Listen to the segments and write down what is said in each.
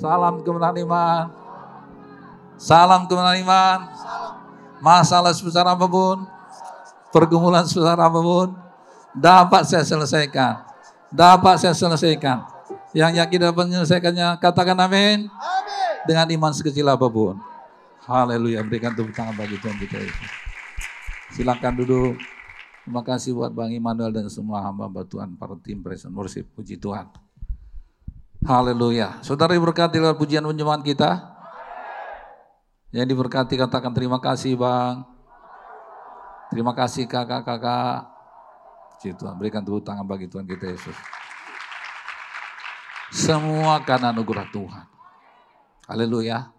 Salam kemenangan iman. Salam kemenangan iman. Masalah sebesar apa pun, pergumulan sebesar apa pun, dapat saya selesaikan. Dapat saya selesaikan. Yang yakin dapat menyelesaikannya, katakan amin. Dengan iman sekecil apa pun. Haleluya, berikan tepuk tangan bagi Tuhan kita. Silakan duduk. Terima kasih buat Bang Immanuel dan semua hamba Tuhan, para tim present worship. Puji Tuhan. Haleluya. Saudara diberkati lewat pujian penyembahan kita. Yang diberkati katakan terima kasih Bang. Terima kasih kakak-kakak. Puji Tuhan. Berikan tepuk tangan bagi Tuhan kita Yesus. Semua karena anugerah Tuhan. Haleluya.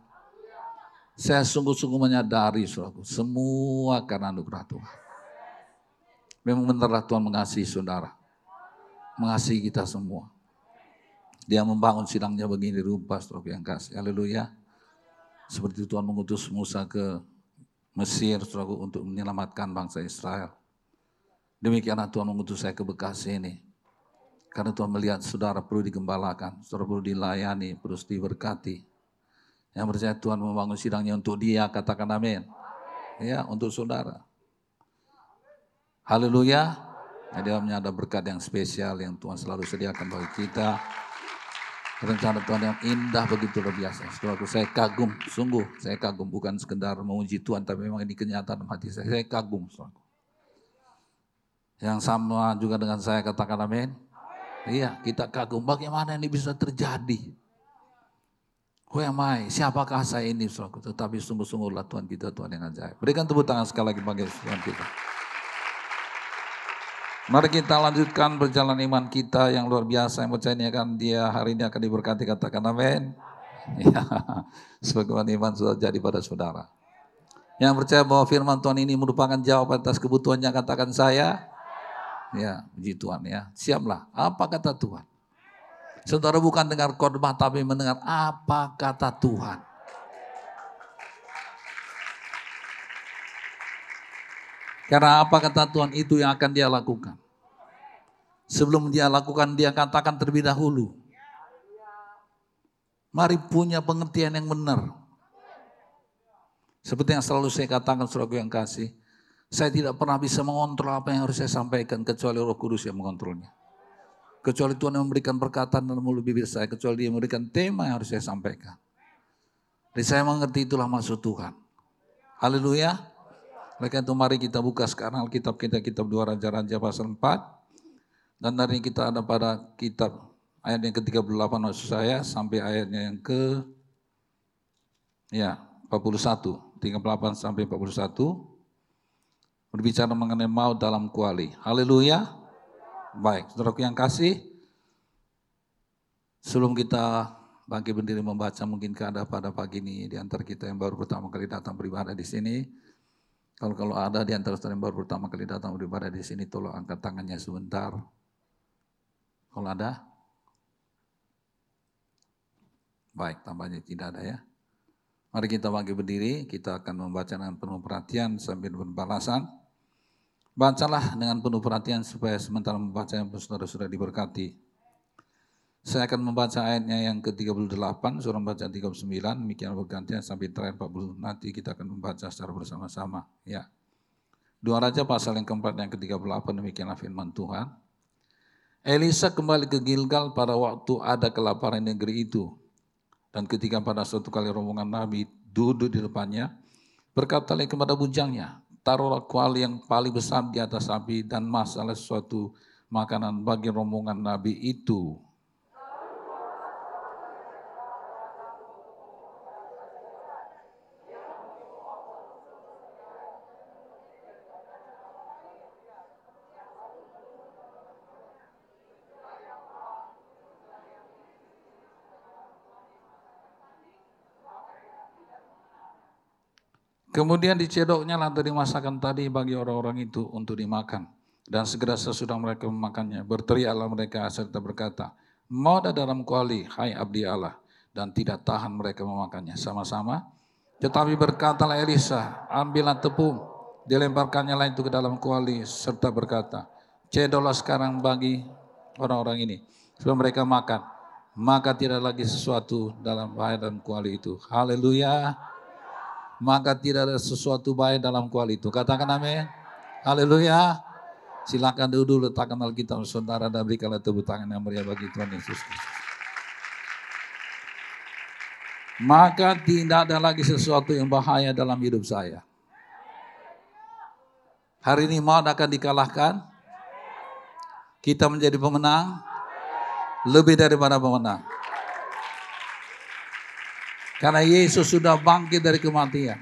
Saya sungguh-sungguh menyadari saudaraku, semua karena anugerah Tuhan. Memang benarlah Tuhan mengasihi saudara. Mengasihi kita semua. Dia membangun sidangnya begini rupa saudara yang kasih. Haleluya. Seperti Tuhan mengutus Musa ke Mesir saudaraku untuk menyelamatkan bangsa Israel. Demikianlah Tuhan mengutus saya ke Bekasi ini. Karena Tuhan melihat saudara perlu digembalakan, saudara perlu dilayani, perlu diberkati. Yang percaya Tuhan membangun sidangnya untuk dia, katakan amin. Ya, untuk saudara. Haleluya. Nah, di dalamnya ada berkat yang spesial yang Tuhan selalu sediakan bagi kita. Rencana Tuhan yang indah begitu luar biasa. Saudaraku, saya kagum, sungguh saya kagum. Bukan sekedar memuji Tuhan, tapi memang ini kenyataan hati saya. Saya kagum, saudaraku. Yang sama juga dengan saya katakan amin. Iya, kita kagum bagaimana ini bisa terjadi. Who am I? Siapakah saya ini, saudaraku? Tetapi sungguh-sungguhlah Tuhan kita, Tuhan yang ajaib. Berikan tepuk tangan sekali lagi bagi Tuhan kita. Mari kita lanjutkan perjalanan iman kita yang luar biasa yang percaya ini akan dia hari ini akan diberkati katakan amin. Ya, sebagaimana iman sudah jadi pada saudara. Yang percaya bahwa firman Tuhan ini merupakan jawaban atas kebutuhannya katakan saya. Ya, puji Tuhan ya. Siaplah. Apa kata Tuhan? Saudara bukan dengar khotbah tapi mendengar apa kata Tuhan. Karena apa kata Tuhan itu yang akan dia lakukan. Sebelum dia lakukan, dia katakan terlebih dahulu. Mari punya pengertian yang benar. Seperti yang selalu saya katakan, saudaraku yang kasih. Saya tidak pernah bisa mengontrol apa yang harus saya sampaikan, kecuali roh kudus yang mengontrolnya. Kecuali Tuhan yang memberikan perkataan dalam mulut bibir saya, kecuali dia memberikan tema yang harus saya sampaikan. Jadi saya mengerti itulah maksud Tuhan. Haleluya. Oleh itu mari kita buka sekarang Alkitab kita, kitab dua Raja-Raja pasal 4. Dan hari kita ada pada kitab ayat yang ke-38 maksud saya sampai ayatnya yang ke ya 41, 38 sampai 41 berbicara mengenai maut dalam kuali. Haleluya. Baik, saudaraku yang kasih, sebelum kita bangkit berdiri membaca mungkin ada pada pagi ini di antara kita yang baru pertama kali datang beribadah di sini. Kalau kalau ada di antara saudara yang baru pertama kali datang beribadah di sini, tolong angkat tangannya sebentar. Kalau ada? Baik, tambahnya tidak ada ya. Mari kita bangkit berdiri, kita akan membaca dengan penuh perhatian sambil berbalasan. Bacalah dengan penuh perhatian supaya sementara membaca yang saudara-saudara diberkati. Saya akan membaca ayatnya yang ke-38, surah membaca 39, demikian bergantian sampai terakhir 40. Nanti kita akan membaca secara bersama-sama. Ya. Dua Raja pasal yang keempat yang ke-38, demikianlah firman Tuhan. Elisa kembali ke Gilgal pada waktu ada kelaparan negeri itu. Dan ketika pada suatu kali rombongan Nabi duduk di depannya, berkatalah kepada bujangnya, taruhlah kuali yang paling besar di atas api dan masalah suatu makanan bagi rombongan Nabi itu. Kemudian dicedoknya lah dari masakan tadi bagi orang-orang itu untuk dimakan. Dan segera sesudah mereka memakannya, berteriaklah mereka serta berkata, mau dalam kuali, hai abdi Allah. Dan tidak tahan mereka memakannya sama-sama. Tetapi berkatalah Elisa, ambillah tepung, dilemparkannya lain itu ke dalam kuali, serta berkata, cedolah sekarang bagi orang-orang ini. Sebelum mereka makan. maka tidak lagi sesuatu dalam bahaya dalam kuali itu. Haleluya. Maka tidak ada sesuatu bahaya dalam kuali itu. Katakan amin. Haleluya. Silakan duduk letakkan Alkitab saudara dan berikanlah tepuk tangan yang meriah bagi Tuhan Yesus. Maka tidak ada lagi sesuatu yang bahaya dalam hidup saya. Hari ini maut akan dikalahkan. Kita menjadi pemenang. Lebih daripada pemenang. Karena Yesus sudah bangkit dari kematian.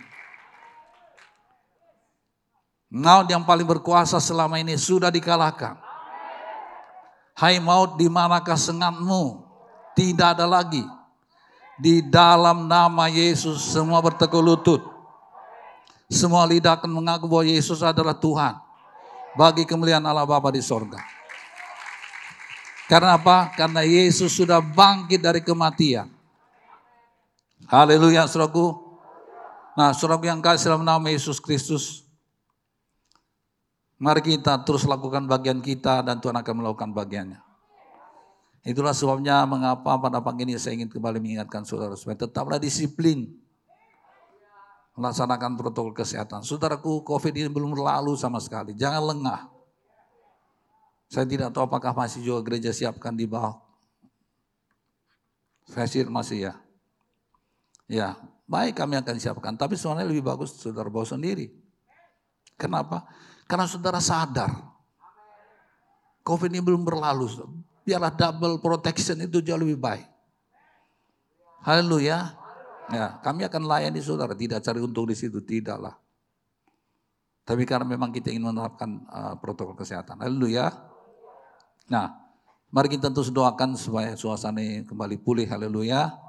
Maut yang paling berkuasa selama ini sudah dikalahkan. Hai maut di manakah sengatmu? Tidak ada lagi. Di dalam nama Yesus semua bertekuk lutut. Semua lidah akan mengaku bahwa Yesus adalah Tuhan. Bagi kemuliaan Allah Bapa di sorga. Karena apa? Karena Yesus sudah bangkit dari kematian. Haleluya, saudaraku. Nah, saudaraku yang kasih dalam nama Yesus Kristus, Mari kita terus lakukan bagian kita dan Tuhan akan melakukan bagiannya. Itulah sebabnya mengapa pada pagi ini saya ingin kembali mengingatkan saudara supaya tetaplah disiplin. Melaksanakan protokol kesehatan. Saudaraku, COVID ini belum berlalu sama sekali. Jangan lengah. Saya tidak tahu apakah masih juga gereja siapkan di bawah. Fasir masih ya. Ya, baik kami akan siapkan. Tapi sebenarnya lebih bagus saudara bawa sendiri. Kenapa? Karena saudara sadar, COVID ini belum berlalu. Biarlah double protection itu jauh lebih baik. Haleluya. Ya, kami akan layani saudara, tidak cari untung di situ, tidaklah. Tapi karena memang kita ingin menerapkan uh, protokol kesehatan. Haleluya. Nah, mari kita terus doakan supaya suasana kembali pulih. Haleluya.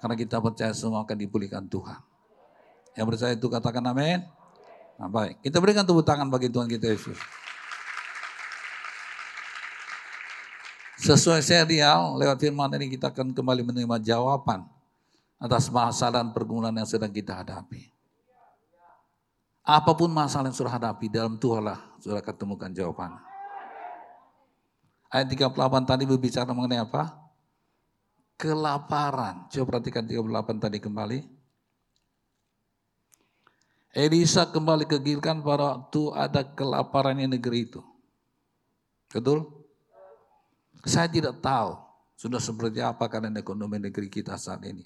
Karena kita percaya semua akan dipulihkan Tuhan. Yang percaya itu katakan amin. Nah, baik, kita berikan tepuk tangan bagi Tuhan kita Yesus. Sesuai serial, lewat firman ini kita akan kembali menerima jawaban atas masalah dan pergumulan yang sedang kita hadapi. Apa pun masalah yang sudah hadapi, dalam Tuhan lah sudah ketemukan jawaban. Ayat 38 tadi berbicara mengenai apa? Kelaparan. Coba perhatikan 38 tadi kembali. Elisa kembali ke Gilgal pada waktu ada kelaparan di negeri itu. Betul? Saya tidak tahu sudah seperti apa keadaan ekonomi negeri kita saat ini.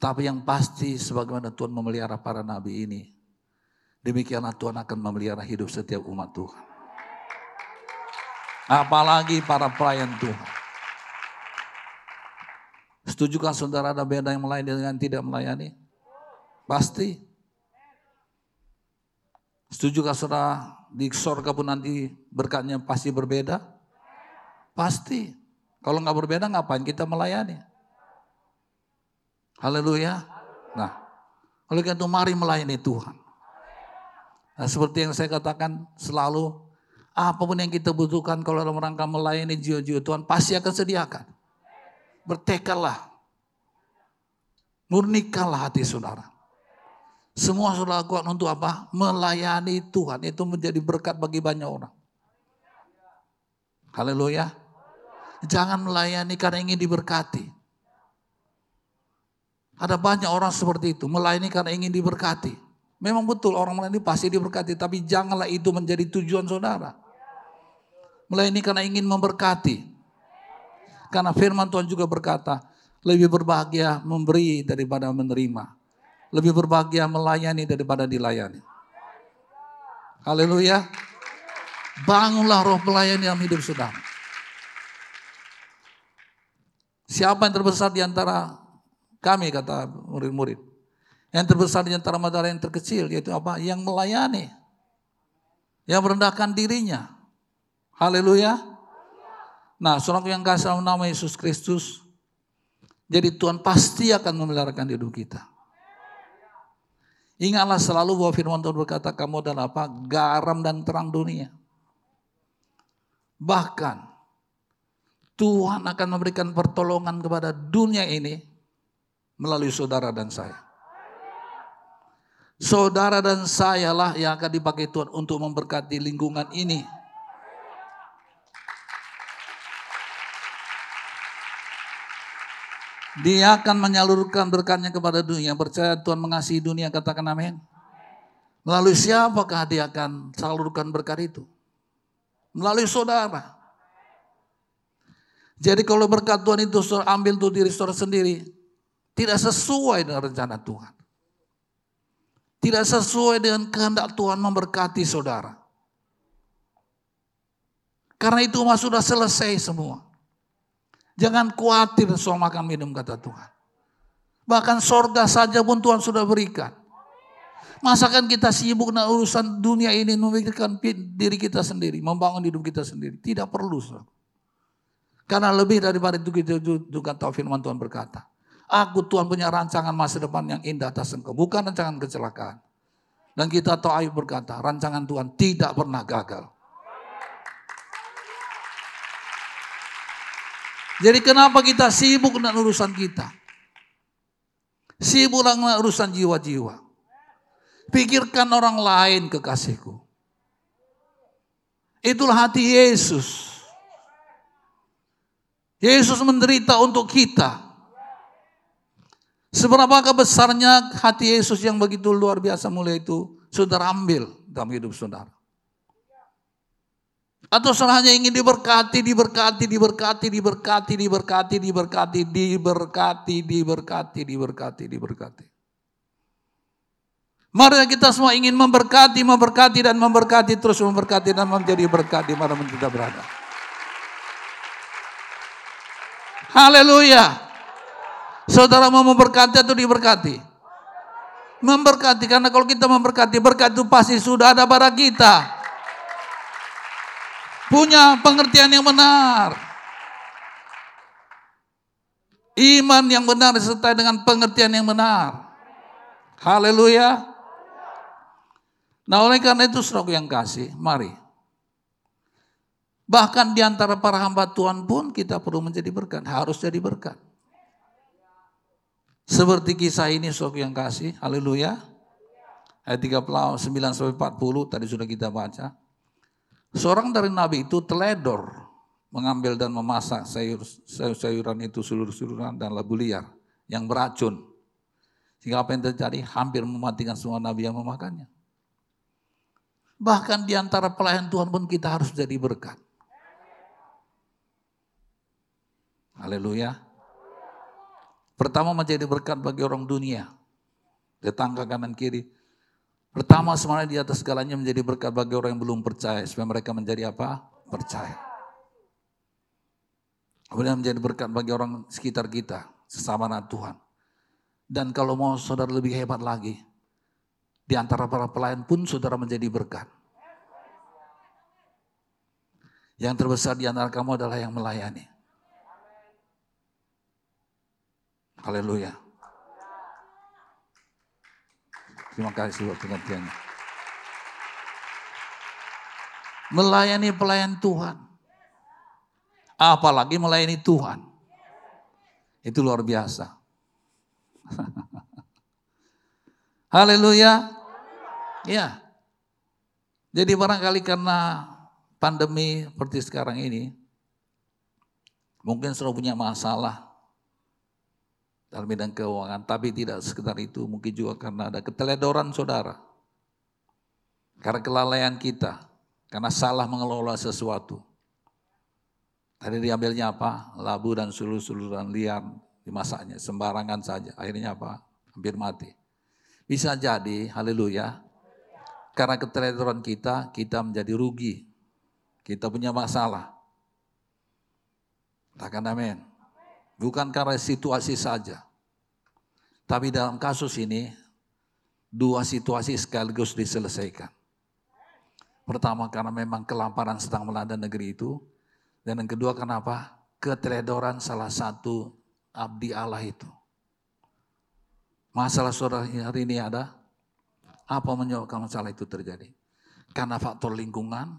Tapi yang pasti sebagaimana Tuhan memelihara para nabi ini, demikianlah Tuhan akan memelihara hidup setiap umat Tuhan. Apalagi para pelayan Tuhan. Setujukah saudara ada beda yang melayani dengan tidak melayani? Pasti. Setujukah saudara di sorga pun nanti berkatnya pasti berbeda? Pasti. Kalau nggak berbeda ngapain kita melayani? Haleluya. Nah, oleh karena itu mari melayani Tuhan. Nah, seperti yang saya katakan selalu, apa pun yang kita butuhkan kalau dalam rangka melayani jiwa-jiwa Tuhan pasti akan sediakan. Bertekadlah. Murnikanlah hati saudara. Semua sudah lakukan untuk apa? Melayani Tuhan. Itu menjadi berkat bagi banyak orang. Haleluya. Jangan melayani karena ingin diberkati. Ada banyak orang seperti itu. Melayani karena ingin diberkati. Memang betul orang melayani pasti diberkati. Tapi janganlah itu menjadi tujuan saudara. Melayani karena ingin memberkati. Karena firman Tuhan juga berkata, lebih berbahagia memberi daripada menerima. Lebih berbahagia melayani daripada dilayani. Haleluya. Bangunlah roh pelayan dalam hidup saudara. Siapa yang terbesar di antara kami kata murid-murid. Yang terbesar di antara matahari yang terkecil yaitu apa? Yang melayani. Yang merendahkan dirinya. Haleluya. Nah, saudara yang kasih nama Yesus Kristus. Jadi Tuhan pasti akan memeliharakan hidup kita. Ingatlah selalu bahwa firman Tuhan berkata kamu adalah apa? Garam dan terang dunia. Bahkan Tuhan akan memberikan pertolongan kepada dunia ini melalui saudara dan saya. Saudara dan saya lah yang akan dipakai Tuhan untuk memberkati lingkungan ini. Dia akan menyalurkan berkatnya kepada dunia. Percaya Tuhan mengasihi dunia, katakan amin. Melalui siapakah dia akan salurkan berkat itu? Melalui saudara. Jadi kalau berkat Tuhan itu ambil untuk diri saudara sendiri, tidak sesuai dengan rencana Tuhan. Tidak sesuai dengan kehendak Tuhan memberkati saudara. Karena itu mah sudah selesai semua. Jangan khawatir soal makan minum kata Tuhan. Bahkan sorga saja pun Tuhan sudah berikan. Masakan kita sibuk dengan urusan dunia ini memikirkan diri kita sendiri, membangun hidup kita sendiri. Tidak perlu. Karena lebih daripada itu kita juga tahu firman Tuhan berkata. Aku Tuhan punya rancangan masa depan yang indah atas engkau. Bukan rancangan kecelakaan. Dan kita tahu Ayub berkata, rancangan Tuhan tidak pernah gagal. Jadi kenapa kita sibuk dengan urusan kita? Sibuk dengan urusan jiwa-jiwa. Pikirkan orang lain kekasihku. Itulah hati Yesus. Yesus menderita untuk kita. Seberapa besarnya hati Yesus yang begitu luar biasa mulia itu, saudara ambil dalam hidup saudara. Atau hanya ingin diberkati, diberkati, diberkati, diberkati, diberkati, diberkati, diberkati, diberkati, diberkati, diberkati. Mari kita semua ingin memberkati, memberkati dan memberkati terus memberkati dan menjadi berkat di mana kita berada. Haleluya. Saudara mau memberkati atau diberkati? Memberkati karena kalau kita memberkati berkat itu pasti sudah ada pada kita punya pengertian yang benar. Iman yang benar disertai dengan pengertian yang benar. Haleluya. Nah oleh karena itu saudara yang kasih, mari. Bahkan di antara para hamba Tuhan pun kita perlu menjadi berkat, harus jadi berkat. Seperti kisah ini saudara yang kasih, haleluya. Ayat 39 sampai 40 tadi sudah kita baca. Seorang dari nabi itu teledor mengambil dan memasak sayur, sayuran itu seluruh-seluruhan dan labu liar yang beracun. Sehingga apa yang terjadi? Hampir mematikan semua nabi yang memakannya. Bahkan di antara pelayan Tuhan pun kita harus jadi berkat. Haleluya. Pertama menjadi berkat bagi orang dunia. Tetangga kanan kiri Pertama semuanya di atas segalanya menjadi berkat bagi orang yang belum percaya. Supaya mereka menjadi apa? Percaya. Kemudian menjadi berkat bagi orang sekitar kita. Sesama anak Tuhan. Dan kalau mau saudara lebih hebat lagi. Di antara para pelayan pun saudara menjadi berkat. Yang terbesar di antara kamu adalah yang melayani. Haleluya. Terima kasih buat pengertiannya. Melayani pelayan Tuhan. Apalagi melayani Tuhan. Itu luar biasa. Haleluya. Ya. Jadi barangkali karena pandemi seperti sekarang ini, mungkin sudah punya masalah dalam bidang keuangan. Tapi tidak sekedar itu, mungkin juga karena ada keteledoran saudara. Karena kelalaian kita, karena salah mengelola sesuatu. Tadi diambilnya apa? Labu dan sulur-suluran liar dimasaknya, sembarangan saja. Akhirnya apa? Hampir mati. Bisa jadi, haleluya, karena keteledoran kita, kita menjadi rugi. Kita punya masalah. Katakan amin. Bukan karena situasi saja. Tapi dalam kasus ini, dua situasi sekaligus diselesaikan. Pertama karena memang kelaparan sedang melanda negeri itu. Dan yang kedua kenapa? Keteledoran salah satu abdi Allah itu. Masalah saudara hari ini ada, apa menyebabkan masalah itu terjadi? Karena faktor lingkungan,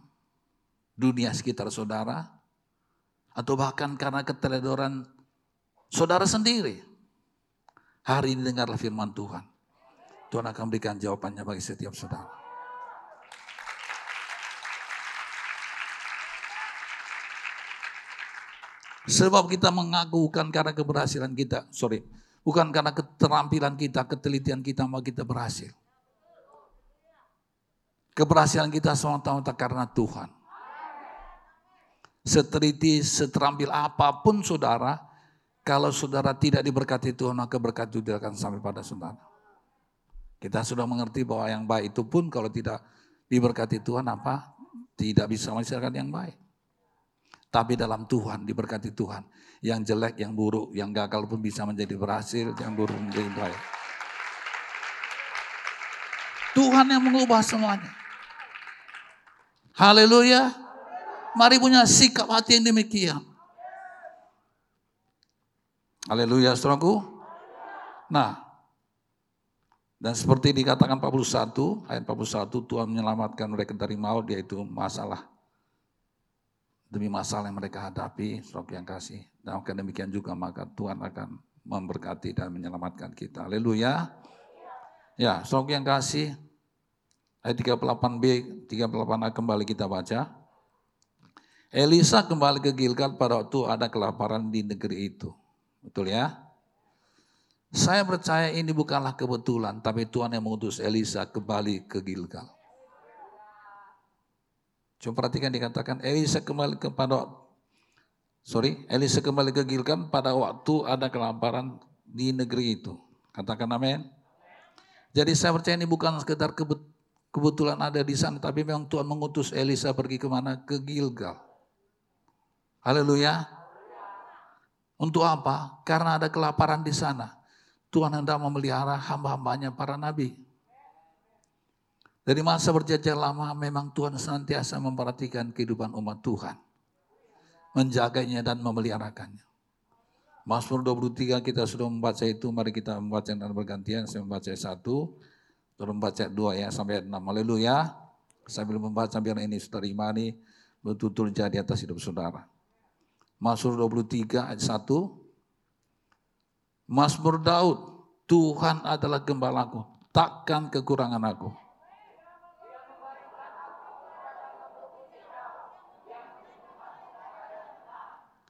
dunia sekitar saudara, atau bahkan karena keteledoran saudara sendiri. Hari ini dengarlah firman Tuhan. Tuhan akan berikan jawabannya bagi setiap saudara. Sebab kita mengaku bukan karena keberhasilan kita, sorry, bukan karena keterampilan kita, ketelitian kita, maka kita berhasil. Keberhasilan kita semata-mata karena Tuhan. Seteliti, seterampil apa pun saudara, kalau saudara tidak diberkati Tuhan, maka berkat itu tidak akan sampai pada saudara. Kita sudah mengerti bahwa yang baik itu pun kalau tidak diberkati Tuhan apa? Tidak bisa menghasilkan yang baik. Tapi dalam Tuhan, diberkati Tuhan. Yang jelek, yang buruk, yang gagal pun bisa menjadi berhasil, yang buruk menjadi baik. Tuhan yang mengubah semuanya. Haleluya. Mari punya sikap hati yang demikian. Haleluya, saudaraku. Nah, dan seperti dikatakan 41, ayat 41, Tuhan menyelamatkan mereka dari maut, yaitu masalah demi masalah yang mereka hadapi, saudara yang kasih. Dan akan demikian juga maka Tuhan akan memberkati dan menyelamatkan kita. Haleluya. Ya, saudara yang kasih, ayat 38b, 38a kembali kita baca. Elisa kembali ke Gilgal pada waktu ada kelaparan di negeri itu. Betul ya? Saya percaya ini bukanlah kebetulan, tapi Tuhan yang mengutus Elisa kembali ke Gilgal. Coba perhatikan dikatakan Elisa kembali kepada sorry, Elisa kembali ke Gilgal pada waktu ada kelaparan di negeri itu. Katakan amin. Jadi saya percaya ini bukan sekedar kebetulan ada di sana, tapi memang Tuhan mengutus Elisa pergi ke mana? Ke Gilgal. Haleluya. Untuk apa? Karena ada kelaparan di sana. Tuhan hendak memelihara hamba-hambanya para nabi. Dari masa berjajar lama memang Tuhan senantiasa memperhatikan kehidupan umat Tuhan. Menjaganya dan memeliharakannya. Mazmur 23 kita sudah membaca itu, mari kita membaca dan bergantian. Saya membaca satu, turun membaca dua ya sampai enam. Haleluya. Sambil membaca biar ini saudara imani betul-betul jadi atas hidup saudara. Mazmur 23 ayat 1. Mazmur Daud, Tuhan adalah gembalaku, takkan kekurangan aku.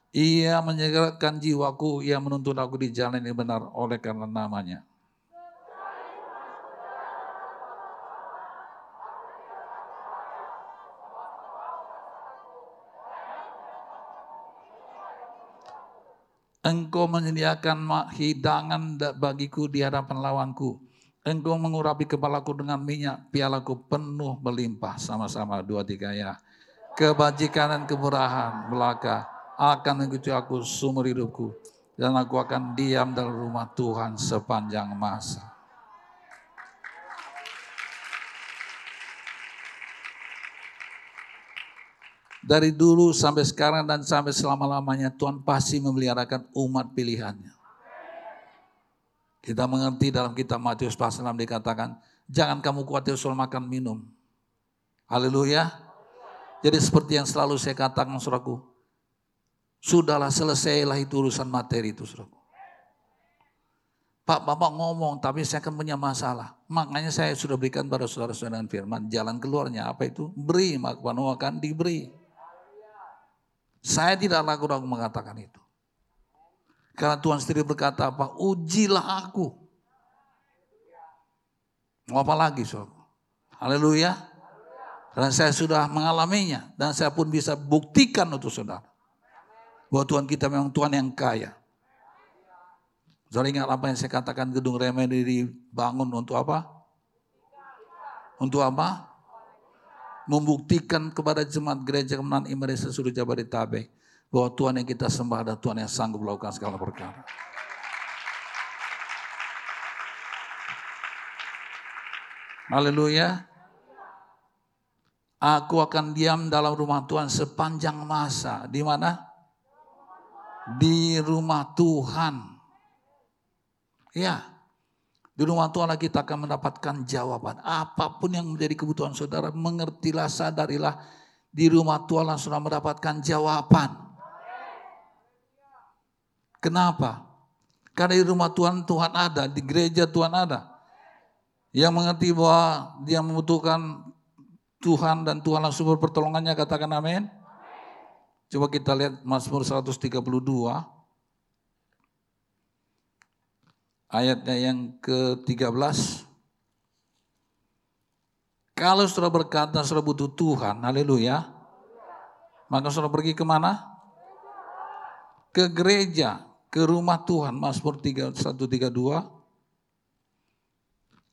Ia menyegarkan jiwaku, ia menuntun aku di jalan yang benar oleh karena namanya. Engkau menyediakan hidangan bagiku di hadapan lawanku. Engkau mengurapi kepalaku dengan minyak, pialaku penuh melimpah. Sama-sama dua tiga ya. Kebajikan dan kemurahan belaka akan mengikuti aku sumur hidupku. Dan aku akan diam dalam rumah Tuhan sepanjang masa. Dari dulu sampai sekarang dan sampai selama-lamanya Tuhan pasti memeliharakan umat pilihannya. Kita mengerti dalam kitab Matius pasal 6 dikatakan, jangan kamu khawatir soal makan minum. Haleluya. Jadi seperti yang selalu saya katakan suraku, Sudahlah selesailah itu urusan materi itu saudara. Pak Bapak ngomong tapi saya akan punya masalah. Makanya saya sudah berikan pada saudara-saudara dengan firman. Jalan keluarnya apa itu? Beri maka akan diberi. Saya tidak ragu-ragu mengatakan itu. Karena Tuhan sendiri berkata apa? Ujilah aku. Mau apa lagi? Haleluya. Karena saya sudah mengalaminya. Dan saya pun bisa buktikan untuk saudara bahwa Tuhan kita memang Tuhan yang kaya. Saudara ingat apa yang saya katakan gedung remedi dibangun untuk apa? Untuk apa? Membuktikan kepada jemaat gereja kemenangan iman seluruh Jabodetabek bahwa Tuhan yang kita sembah adalah Tuhan yang sanggup melakukan segala perkara. Haleluya. Aku akan diam dalam rumah Tuhan sepanjang masa. Di mana? di rumah Tuhan. Ya, di rumah Tuhan kita akan mendapatkan jawaban. Apa pun yang menjadi kebutuhan saudara, mengertilah, sadarilah. Di rumah Tuhan sudah mendapatkan jawaban. Kenapa? Karena di rumah Tuhan, Tuhan ada. Di gereja Tuhan ada. Yang mengerti bahwa dia membutuhkan Tuhan dan Tuhan langsung berpertolongannya, katakan amin. Coba kita lihat Mazmur 132 ayatnya yang ke-13. Kalau saudara berkata saudara butuh Tuhan, haleluya, maka saudara pergi ke mana? Ke gereja, ke rumah Tuhan, Mazmur 132,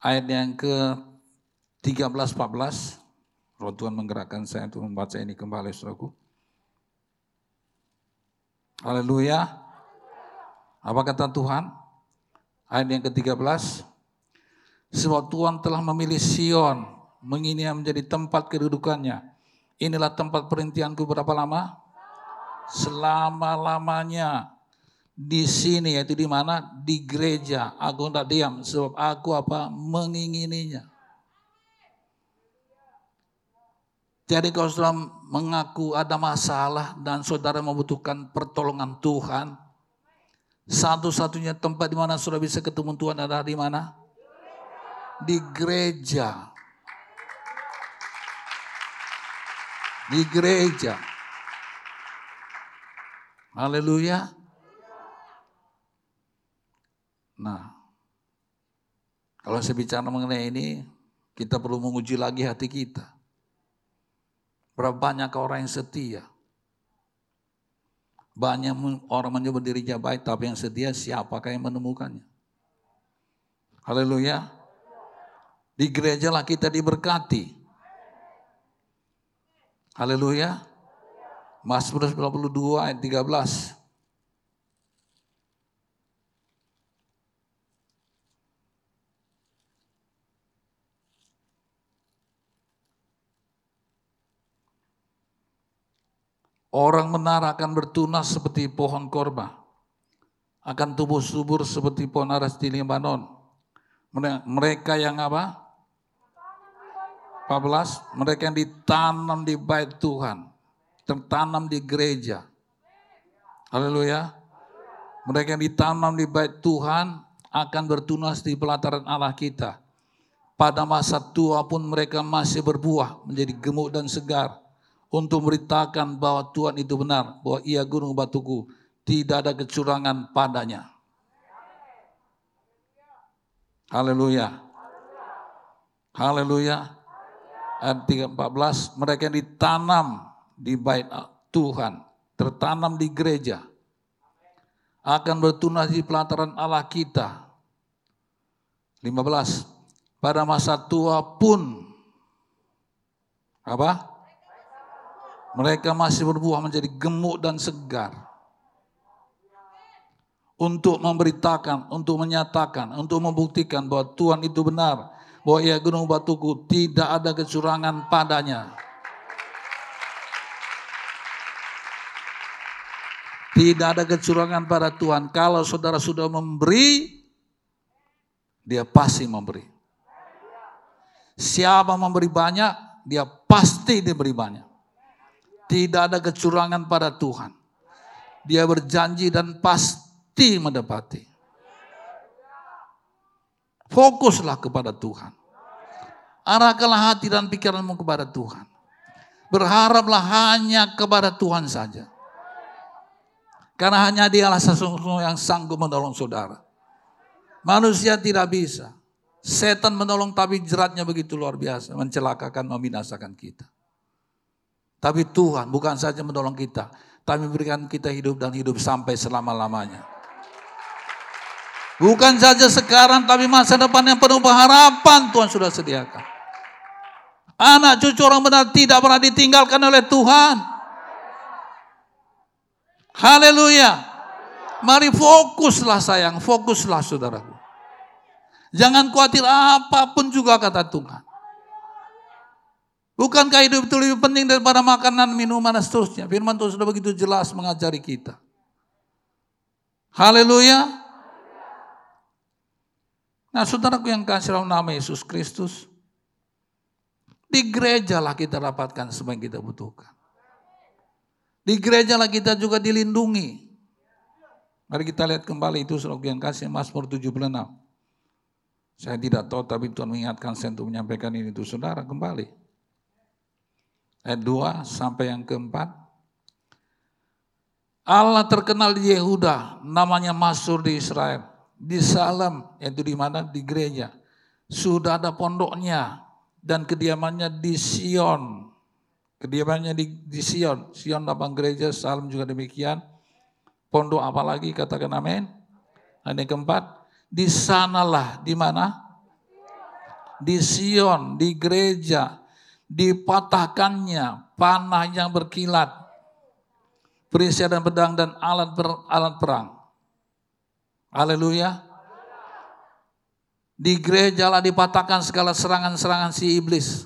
ayat yang ke-13, 14. Roh Tuhan menggerakkan saya untuk membaca ini kembali, saudaraku. Haleluya. Apa kata Tuhan? Ayat yang ke-13. Sebab Tuhan telah memilih Sion, menginia menjadi tempat kedudukannya. Inilah tempat perintianku berapa lama? Selama-lamanya. Di sini yaitu di mana? Di gereja. Aku tidak diam sebab aku apa? Mengingininya. Jadi kalau saudara mengaku ada masalah dan saudara membutuhkan pertolongan Tuhan, satu-satunya tempat di mana saudara bisa ketemu Tuhan adalah di mana? Di gereja. Di gereja. Haleluya. Nah, kalau saya bicara mengenai ini, kita perlu menguji lagi hati kita. Berapa banyak orang yang setia? Banyak orang menyebut dirinya baik, tapi yang setia siapakah yang menemukannya? Haleluya. Di gereja lah kita diberkati. Haleluya. Mazmur 92 ayat 13. Orang menara akan bertunas seperti pohon korba. Akan tumbuh subur seperti pohon aras di Libanon. Mereka yang apa? 14. Mereka yang ditanam di bait Tuhan. Tertanam di gereja. Haleluya. Mereka yang ditanam di bait Tuhan akan bertunas di pelataran Allah kita. Pada masa tua pun mereka masih berbuah menjadi gemuk dan segar untuk memberitakan bahwa Tuhan itu benar, bahwa ia gunung batuku, tidak ada kecurangan padanya. Haleluya. Haleluya. Ayat 14, mereka yang ditanam di bait Tuhan, tertanam di gereja, akan bertunas di pelataran Allah kita. 15, pada masa tua pun, apa? Mereka masih berbuah menjadi gemuk dan segar. Untuk memberitakan, untuk menyatakan, untuk membuktikan bahwa Tuhan itu benar. Bahwa ia gunung batuku tidak ada kecurangan padanya. Tidak ada kecurangan pada Tuhan. Kalau saudara sudah memberi, dia pasti memberi. Siapa memberi banyak, dia pasti diberi banyak. Tidak ada kecurangan pada Tuhan. Dia berjanji dan pasti mendapati. Fokuslah kepada Tuhan. Arahkanlah hati dan pikiranmu kepada Tuhan. Berharaplah hanya kepada Tuhan saja. Karena hanya dialah sesungguhnya yang sanggup menolong saudara. Manusia tidak bisa. Setan menolong tapi jeratnya begitu luar biasa. Mencelakakan, membinasakan kita. Tapi Tuhan bukan saja menolong kita, tapi memberikan kita hidup dan hidup sampai selama-lamanya. Bukan saja sekarang, tapi masa depan yang penuh pengharapan Tuhan sudah sediakan. Anak cucu orang benar tidak pernah ditinggalkan oleh Tuhan. Haleluya. Mari fokuslah sayang, fokuslah saudaraku. Jangan khawatir apa pun juga kata Tuhan. Bukankah hidup itu lebih penting daripada makanan, minuman, dan seterusnya. Firman Tuhan sudah begitu jelas mengajari kita. Haleluya. Nah saudaraku yang kasih dalam nama Yesus Kristus. Di gereja lah kita dapatkan semua yang kita butuhkan. Di gereja lah kita juga dilindungi. Mari kita lihat kembali itu saudaraku yang kasih Mazmur 76. Saya tidak tahu tapi Tuhan mengingatkan saya untuk menyampaikan ini itu saudara kembali ayat 2 sampai yang keempat. Allah terkenal di Yehuda, namanya Masur di Israel. Di Salem, yaitu di mana? Di gereja. Sudah ada pondoknya dan kediamannya di Sion. Kediamannya di, di Sion. Sion lapang gereja, Salem juga demikian. Pondok apa lagi? Katakan amin. Yang keempat, di sanalah, di mana? Di Sion, di gereja, dipatahkannya panah yang berkilat perisai dan pedang dan alat ber, alat perang. Haleluya. Di gereja lah dipatahkan segala serangan-serangan si iblis.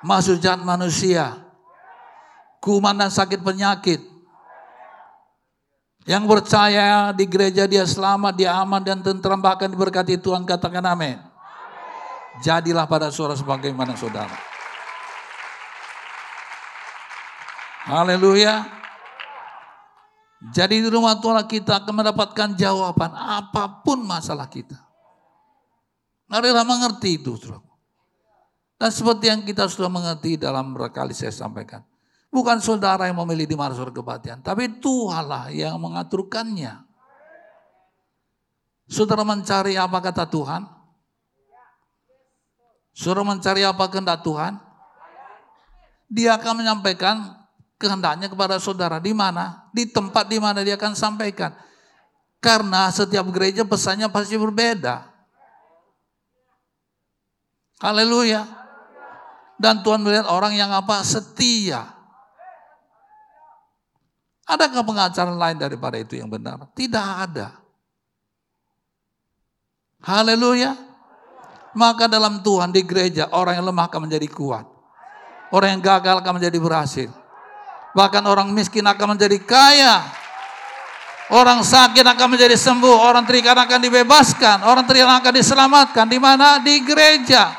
Masuk jahat manusia. Kuman dan sakit penyakit. Yang percaya di gereja dia selamat, dia aman dan tentram bahkan diberkati Tuhan katakan amin. Jadilah pada suara sebagaimana saudara. Haleluya. Jadi di rumah Tuhan kita akan mendapatkan jawaban apa pun masalah kita. Marilah mengerti itu. Dan seperti yang kita sudah mengerti dalam berkali saya sampaikan. Bukan saudara yang memilih di mana surga kebatian. Tapi Tuhanlah yang mengaturkannya. Saudara mencari apa kata Tuhan? Saudara mencari apa kehendak Tuhan? Dia akan menyampaikan kehendaknya kepada saudara di mana? Di tempat di mana dia akan sampaikan. Karena setiap gereja pesannya pasti berbeda. Haleluya. Dan Tuhan melihat orang yang apa? Setia. Adakah pengajaran lain daripada itu yang benar? Tidak ada. Haleluya. Maka dalam Tuhan di gereja orang yang lemah akan menjadi kuat. Orang yang gagal akan menjadi berhasil. Bahkan orang miskin akan menjadi kaya. Orang sakit akan menjadi sembuh, orang terikat akan dibebaskan, orang terikat akan diselamatkan. Di mana? Di gereja.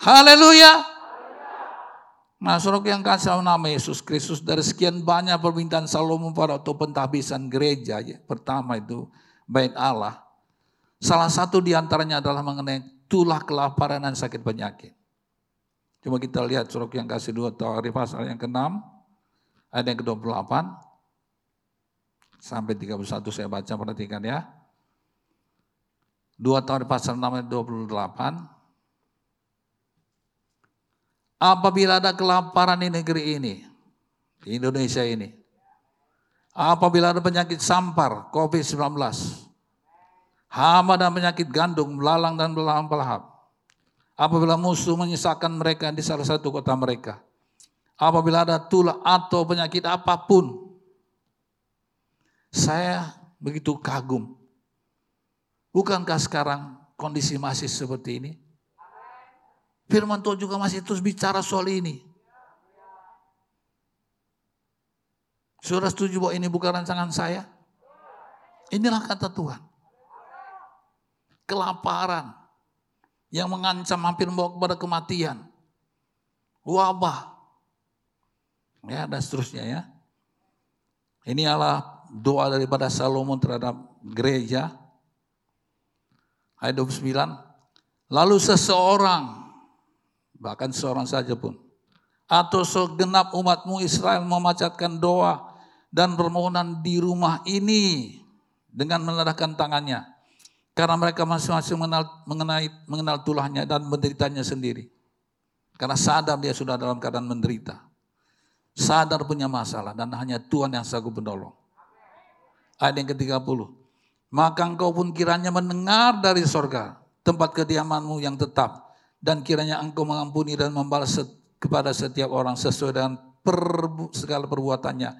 Haleluya. Nah, suruh yang kasih nama Yesus Kristus dari sekian banyak permintaan Salomo pada waktu pentahbisan gereja. Ya. Pertama itu bait Allah. Salah satu di antaranya adalah mengenai tulah kelaparan dan sakit penyakit. Coba kita lihat surat yang kasih dua Tawarif pasal yang ke-6, ayat yang ke-28 sampai 31 saya baca perhatikan ya. Dua Tawarif pasal 6 ayat 28. Apabila ada kelaparan di negeri ini, di Indonesia ini, apabila ada penyakit sampar, COVID-19, hama dan penyakit gandum, belalang dan belalang pelahap, apabila musuh menyisakan mereka di salah satu kota mereka. Apabila ada tulah atau penyakit apa pun. Saya begitu kagum. Bukankah sekarang kondisi masih seperti ini? Firman Tuhan juga masih terus bicara soal ini. Sudah setuju bahwa ini bukan rancangan saya? Inilah kata Tuhan. Kelaparan, yang mengancam hampir membawa kepada kematian. Wabah. Ya, dan seterusnya ya. Ini adalah doa daripada Salomo terhadap gereja. Ayat 29. Lalu seseorang, bahkan seorang saja pun, atau segenap umatmu Israel memacatkan doa dan permohonan di rumah ini dengan menadahkan tangannya karena mereka masing-masing mengenal, mengenai, mengenal tulahnya dan menderitanya sendiri. Karena sadar dia sudah dalam keadaan menderita. Sadar punya masalah dan hanya Tuhan yang sanggup menolong. Ayat yang ke-30. Maka engkau pun kiranya mendengar dari sorga tempat kediamanmu yang tetap. Dan kiranya engkau mengampuni dan membalas kepada setiap orang sesuai dengan per, segala perbuatannya.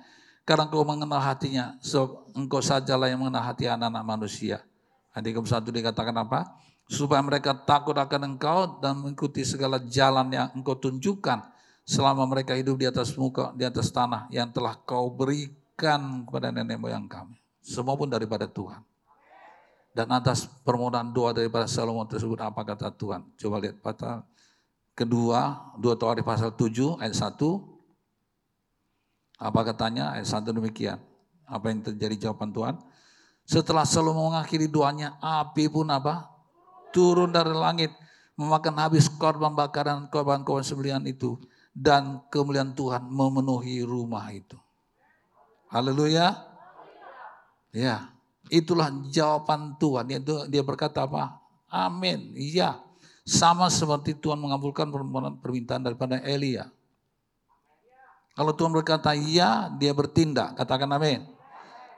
Karena engkau mengenal hatinya, so, engkau sajalah yang mengenal hati anak-anak manusia. Ayat 31 dikatakan apa? Supaya mereka takut akan engkau dan mengikuti segala jalan yang engkau tunjukkan selama mereka hidup di atas muka, di atas tanah yang telah kau berikan kepada nenek moyang kami. Semua pun daripada Tuhan. Dan atas permohonan doa daripada Salomo tersebut apa kata Tuhan? Coba lihat pasal kedua, dua Tawarikh pasal 7 ayat 1. Apa katanya? Ayat 1 demikian. Apa yang terjadi jawaban Tuhan? Setelah Salomo mengakhiri doanya, api pun apa? Turun dari langit, memakan habis korban bakaran, korban-korban sembelihan itu. dan kemuliaan Tuhan memenuhi rumah itu. Haleluya. Ya, itulah jawaban Tuhan. Yaitu dia berkata apa? Amin. Iya. Sama seperti Tuhan mengabulkan permintaan daripada Elia. Kalau Tuhan berkata iya, dia bertindak. Katakan amin.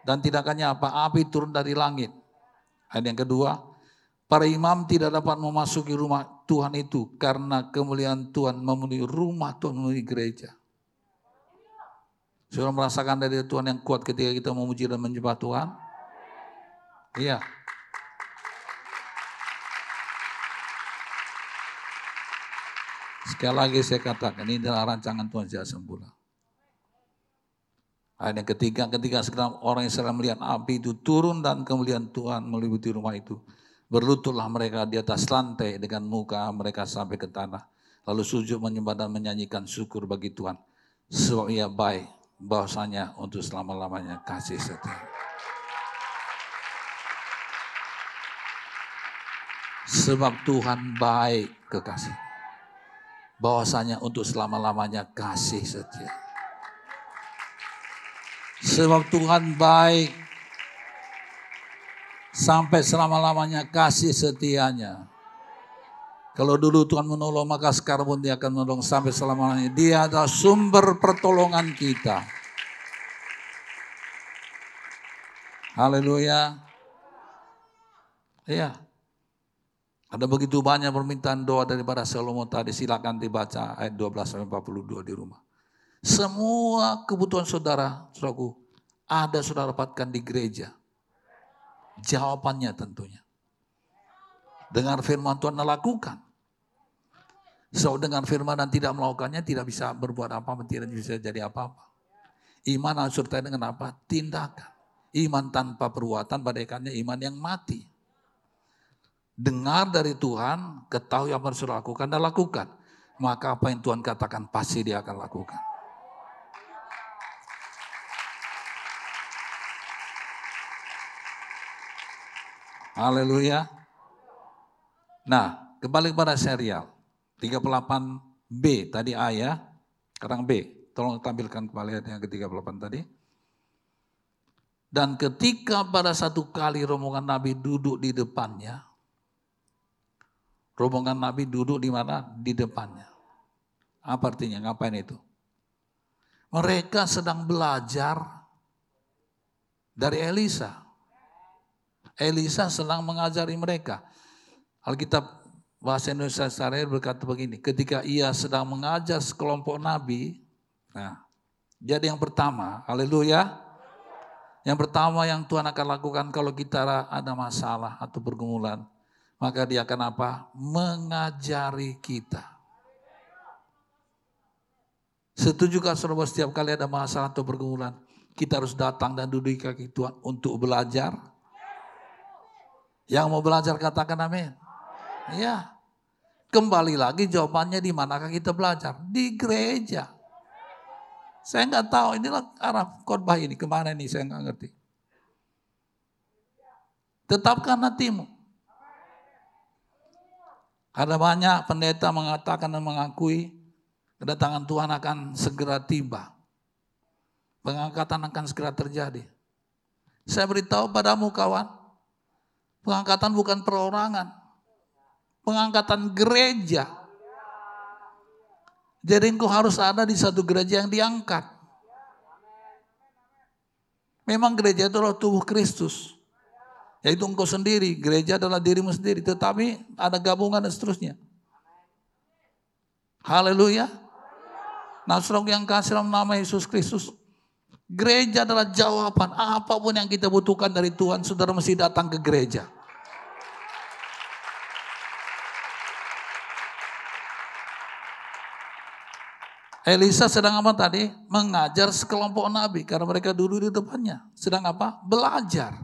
Dan tindakannya apa? Api turun dari langit. Ayat yang kedua, para imam tidak dapat memasuki rumah Tuhan itu karena kemuliaan Tuhan memenuhi rumah Tuhan memenuhi gereja. Sudah merasakan dari Tuhan yang kuat ketika kita memuji dan menyembah Tuhan? Iya. Sekali lagi saya katakan, ini adalah rancangan Tuhan sejak semula. Ayat yang ketiga, ketika sekarang orang Israel melihat api itu turun dan kemuliaan Tuhan meliputi rumah itu. Berlututlah mereka di atas lantai dengan muka mereka sampai ke tanah. Lalu sujud menyembah dan menyanyikan syukur bagi Tuhan. Sebab ia baik bahwasanya untuk selama-lamanya kasih setia. Sebab Tuhan baik kekasih. Bahwasanya untuk selama-lamanya kasih setia. Sebab Tuhan baik sampai selama-lamanya kasih setianya. Kalau dulu Tuhan menolong, maka sekarang pun dia akan menolong sampai selamanya. Dia adalah sumber pertolongan kita. Haleluya. Iya. Ada begitu banyak permintaan doa daripada Salomo tadi. Silakan dibaca ayat 12 sampai 42 di rumah. Semua kebutuhan saudara, saudaraku, ada saudara dapatkan di gereja. Jawabannya tentunya. Dengar firman Tuhan lakukan. So dengan firman dan tidak melakukannya tidak bisa berbuat apa-apa, tidak bisa jadi apa-apa. Iman harus sertai dengan apa? Tindakan. Iman tanpa perbuatan bagaikannya iman yang mati. Dengar dari Tuhan, ketahui apa yang harus lakukan dan lakukan. Maka apa yang Tuhan katakan pasti dia akan lakukan. Haleluya. Nah, kembali kepada serial. 38B tadi A ya, sekarang B. Tolong tampilkan kembali yang ke-38 tadi. Dan ketika pada satu kali rombongan Nabi duduk di depannya, rombongan Nabi duduk di mana? Di depannya. Apa artinya? Ngapain itu? Mereka sedang belajar dari Elisa. Elisa sedang mengajari mereka. Alkitab bahasa Indonesia Syariah berkata begini, ketika ia sedang mengajar sekelompok nabi, nah, jadi yang pertama, haleluya. Yang pertama yang Tuhan akan lakukan kalau kita ada masalah atau pergumulan, maka dia akan apa? Mengajari kita. Setujukah saudara setiap kali ada masalah atau pergumulan, kita harus datang dan duduk di kaki Tuhan untuk belajar? Yang mau belajar katakan amin. Ya. Kembali lagi jawabannya di manakah kita belajar? Di gereja. Saya nggak tahu inilah arah khotbah ini ke mana nih saya nggak ngerti. Tetapkan hatimu. Ada banyak pendeta mengatakan dan mengakui kedatangan Tuhan akan segera tiba. Pengangkatan akan segera terjadi. Saya beritahu padamu kawan, pengangkatan bukan perorangan pengangkatan gereja. Jadi engkau harus ada di satu gereja yang diangkat. Memang gereja itu adalah tubuh Kristus. Yaitu engkau sendiri, gereja adalah dirimu sendiri. Tetapi ada gabungan dan seterusnya. Haleluya. Nah yang kasih dalam nama Yesus Kristus. Gereja adalah jawaban. Apa pun yang kita butuhkan dari Tuhan, saudara mesti datang ke gereja. Elisa sedang apa tadi? Mengajar sekelompok nabi karena mereka dulu di depannya. Sedang apa? Belajar.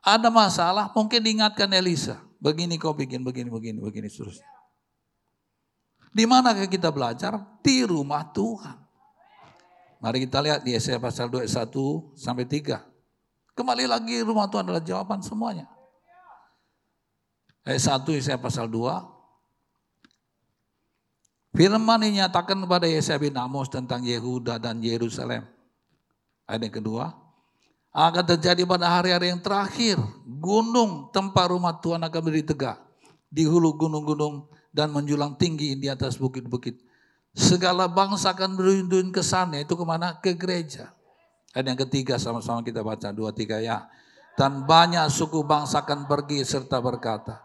Ada masalah, mungkin diingatkan Elisa. Begini kau bikin, begini, begini, begini, seterusnya. Di mana kita belajar? Di rumah Tuhan. Mari kita lihat di Yesaya pasal 21 sampai 3. Kembali lagi rumah Tuhan adalah jawaban semuanya. Ayat 1 Yesaya pasal 2 Firman ini nyatakan kepada Yesaya bin Amos tentang Yehuda dan Yerusalem. Ayat yang kedua, akan terjadi pada hari-hari yang terakhir. Gunung tempat rumah Tuhan akan berdiri tegak. Di hulu gunung-gunung dan menjulang tinggi di atas bukit-bukit. Segala bangsa akan berundun ke sana. Itu ke mana? Ke gereja. Ayat yang ketiga sama-sama kita baca. Dua, tiga ya. Dan banyak suku bangsa akan pergi serta berkata.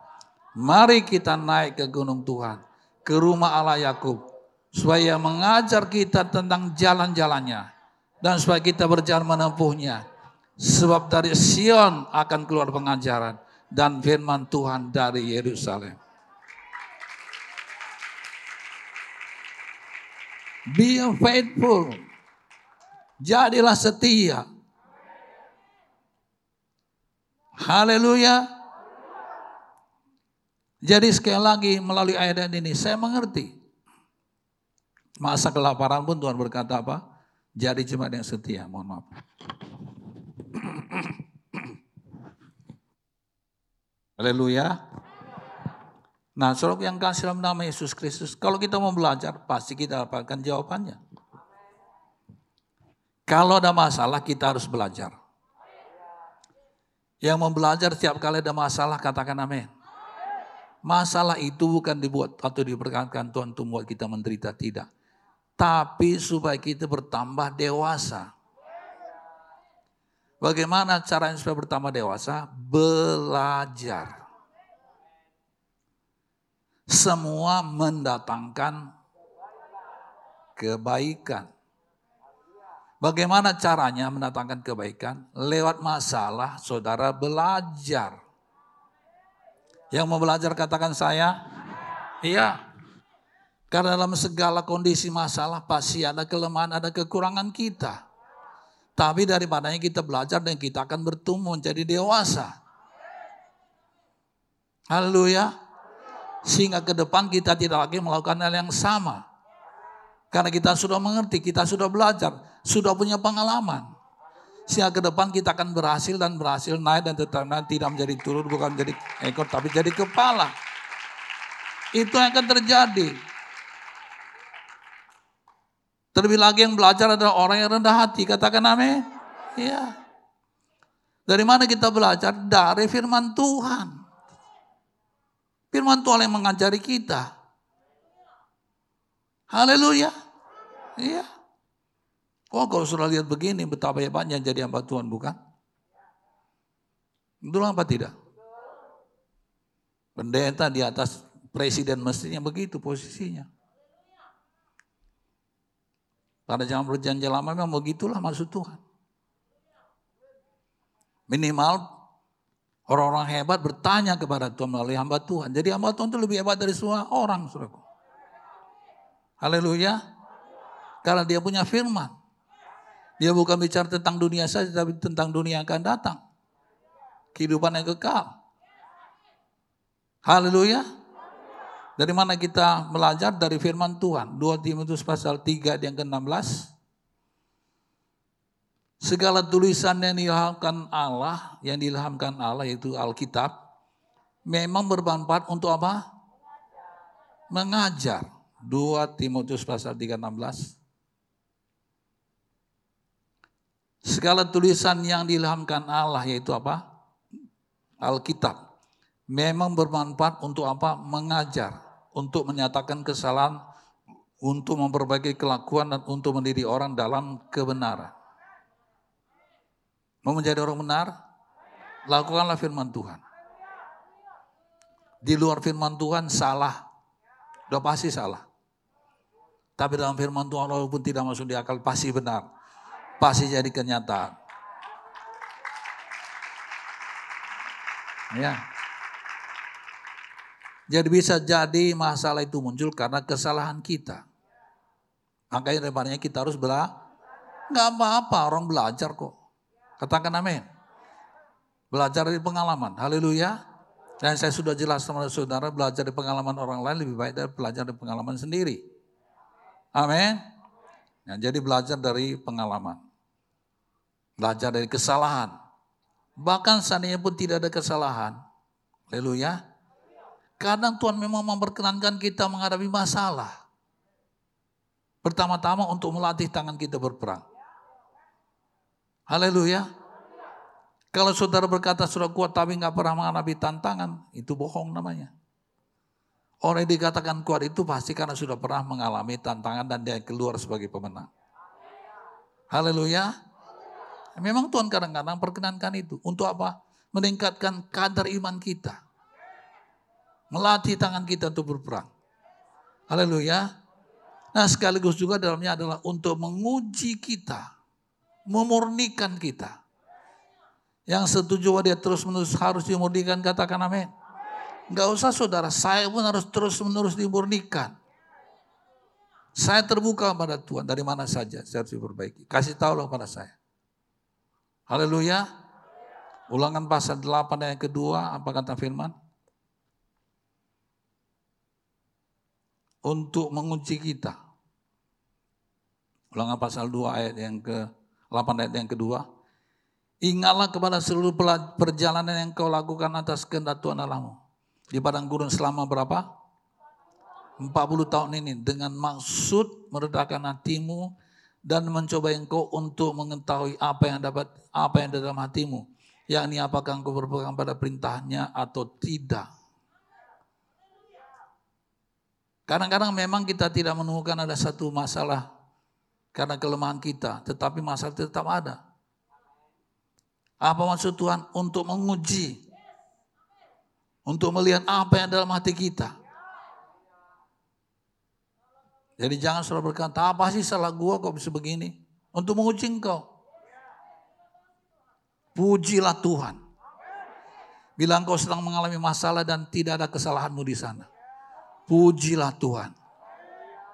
Mari kita naik ke gunung Tuhan. Ke rumah Allah Yakub. Supaya mengajar kita tentang jalan-jalannya. Dan supaya kita berjalan menempuhnya Sebab dari Sion akan keluar pengajaran dan firman Tuhan dari Yerusalem. Be faithful. Jadilah setia. Haleluya. Jadi sekali lagi melalui ayat ini saya mengerti. Masa kelaparan pun Tuhan berkata apa? Jadi cuma yang setia. Mohon maaf. Haleluya. Nah, saudara yang kasih dalam nama Yesus Kristus, kalau kita mau belajar, pasti kita dapatkan jawabannya. Kalau ada masalah, kita harus belajar. Yang mau belajar setiap kali ada masalah, katakan amin. Masalah itu bukan dibuat atau diperkatakan Tuhan untuk membuat kita menderita, tidak. Tapi supaya kita bertambah dewasa. Bagaimana caranya supaya bertambah dewasa? Belajar. Semua mendatangkan kebaikan. Bagaimana caranya mendatangkan kebaikan? Lewat masalah, saudara belajar. Yang mau belajar katakan saya, iya. Karena dalam segala kondisi masalah pasti ada kelemahan, ada kekurangan kita. Tapi daripadanya kita belajar dan kita akan bertumbuh menjadi dewasa. Haleluya. Sehingga ke depan kita tidak lagi melakukan hal yang sama. Karena kita sudah mengerti, kita sudah belajar, sudah punya pengalaman. Sehingga ke depan kita akan berhasil dan berhasil naik dan tetap naik, tidak menjadi turun, bukan menjadi ekor, tapi jadi kepala. Itu yang akan terjadi. Terlebih lagi yang belajar adalah orang yang rendah hati. Katakan amin. Iya. Dari mana kita belajar? Dari firman Tuhan. Firman Tuhan yang mengajari kita. Haleluya. Iya. Oh kalau sudah lihat begini betapa hebatnya jadi hamba Tuhan bukan? Betul apa tidak? Pendeta di atas presiden mestinya begitu posisinya. Pada zaman perjanjian lama memang begitulah maksud Tuhan. Minimal orang-orang hebat bertanya kepada Tuhan melalui hamba Tuhan. Jadi hamba Tuhan itu lebih hebat dari semua orang. Saudaraku. Haleluya. Karena dia punya firman. Dia bukan bicara tentang dunia saja, tapi tentang dunia yang akan datang. Kehidupan yang kekal. Haleluya. Dari mana kita belajar? Dari firman Tuhan. 2 Timotius pasal 3 yang ke-16. Segala tulisan yang diilhamkan Allah, yang diilhamkan Allah yaitu Alkitab, memang bermanfaat untuk apa? Mengajar. 2 Timotius pasal 3 16. Segala tulisan yang diilhamkan Allah yaitu apa? Alkitab. Memang bermanfaat untuk apa? Mengajar untuk menyatakan kesalahan, untuk memperbaiki kelakuan dan untuk mendidik orang dalam kebenaran. Mau menjadi orang benar? Lakukanlah firman Tuhan. Di luar firman Tuhan salah. Udah pasti salah. Tapi dalam firman Tuhan walaupun tidak masuk di akal pasti benar. Pasti jadi kenyataan. Ya. Jadi bisa jadi masalah itu muncul karena kesalahan kita. Makanya daripadanya kita harus bela. Nggak apa-apa, orang belajar kok. Katakan amin. Belajar dari pengalaman. Haleluya. Dan saya sudah jelas sama saudara, belajar dari pengalaman orang lain lebih baik dari belajar dari pengalaman sendiri. Amin. Nah, jadi belajar dari pengalaman. Belajar dari kesalahan. Bahkan seandainya pun tidak ada kesalahan. Haleluya Kadang Tuhan memang memperkenankan kita menghadapi masalah. Pertama-tama untuk melatih tangan kita berperang. Haleluya. Kalau saudara berkata sudah kuat tapi nggak pernah menghadapi tantangan, itu bohong namanya. Orang yang dikatakan kuat itu pasti karena sudah pernah mengalami tantangan dan dia keluar sebagai pemenang. Haleluya. Memang Tuhan kadang-kadang perkenankan itu. Untuk apa? Meningkatkan kadar iman kita. Melatih tangan kita untuk berperang. Haleluya. Nah sekaligus juga dalamnya adalah untuk menguji kita. Memurnikan kita. Yang setuju bahwa dia terus menerus harus dimurnikan katakan amin. Enggak usah saudara, saya pun harus terus menerus dimurnikan. Saya terbuka pada Tuhan dari mana saja saya harus diperbaiki. Kasih tahu pada saya. Haleluya. Ulangan pasal 8 ayat kedua, apa kata firman? Untuk mengunci kita. Ulangan pasal 2 ayat yang ke 8 ayat yang kedua. Ingatlah kepada seluruh perjalanan yang kau lakukan atas kehendak Tuhan Allahmu. Di padang gurun selama berapa? 40 tahun ini dengan maksud meredakan hatimu dan mencoba engkau untuk mengetahui apa yang dapat apa yang dalam hatimu yakni apakah engkau berpegang pada perintahnya atau tidak. Kadang-kadang memang kita tidak menemukan ada satu masalah karena kelemahan kita tetapi masalah tetap ada. Apa maksud Tuhan? Untuk menguji untuk melihat apa yang dalam hati kita jadi jangan selalu berkata, apa sih salah gua kok bisa begini? Untuk menguji engkau. Pujilah Tuhan. Bilang kau sedang mengalami masalah dan tidak ada kesalahanmu di sana. Pujilah Tuhan.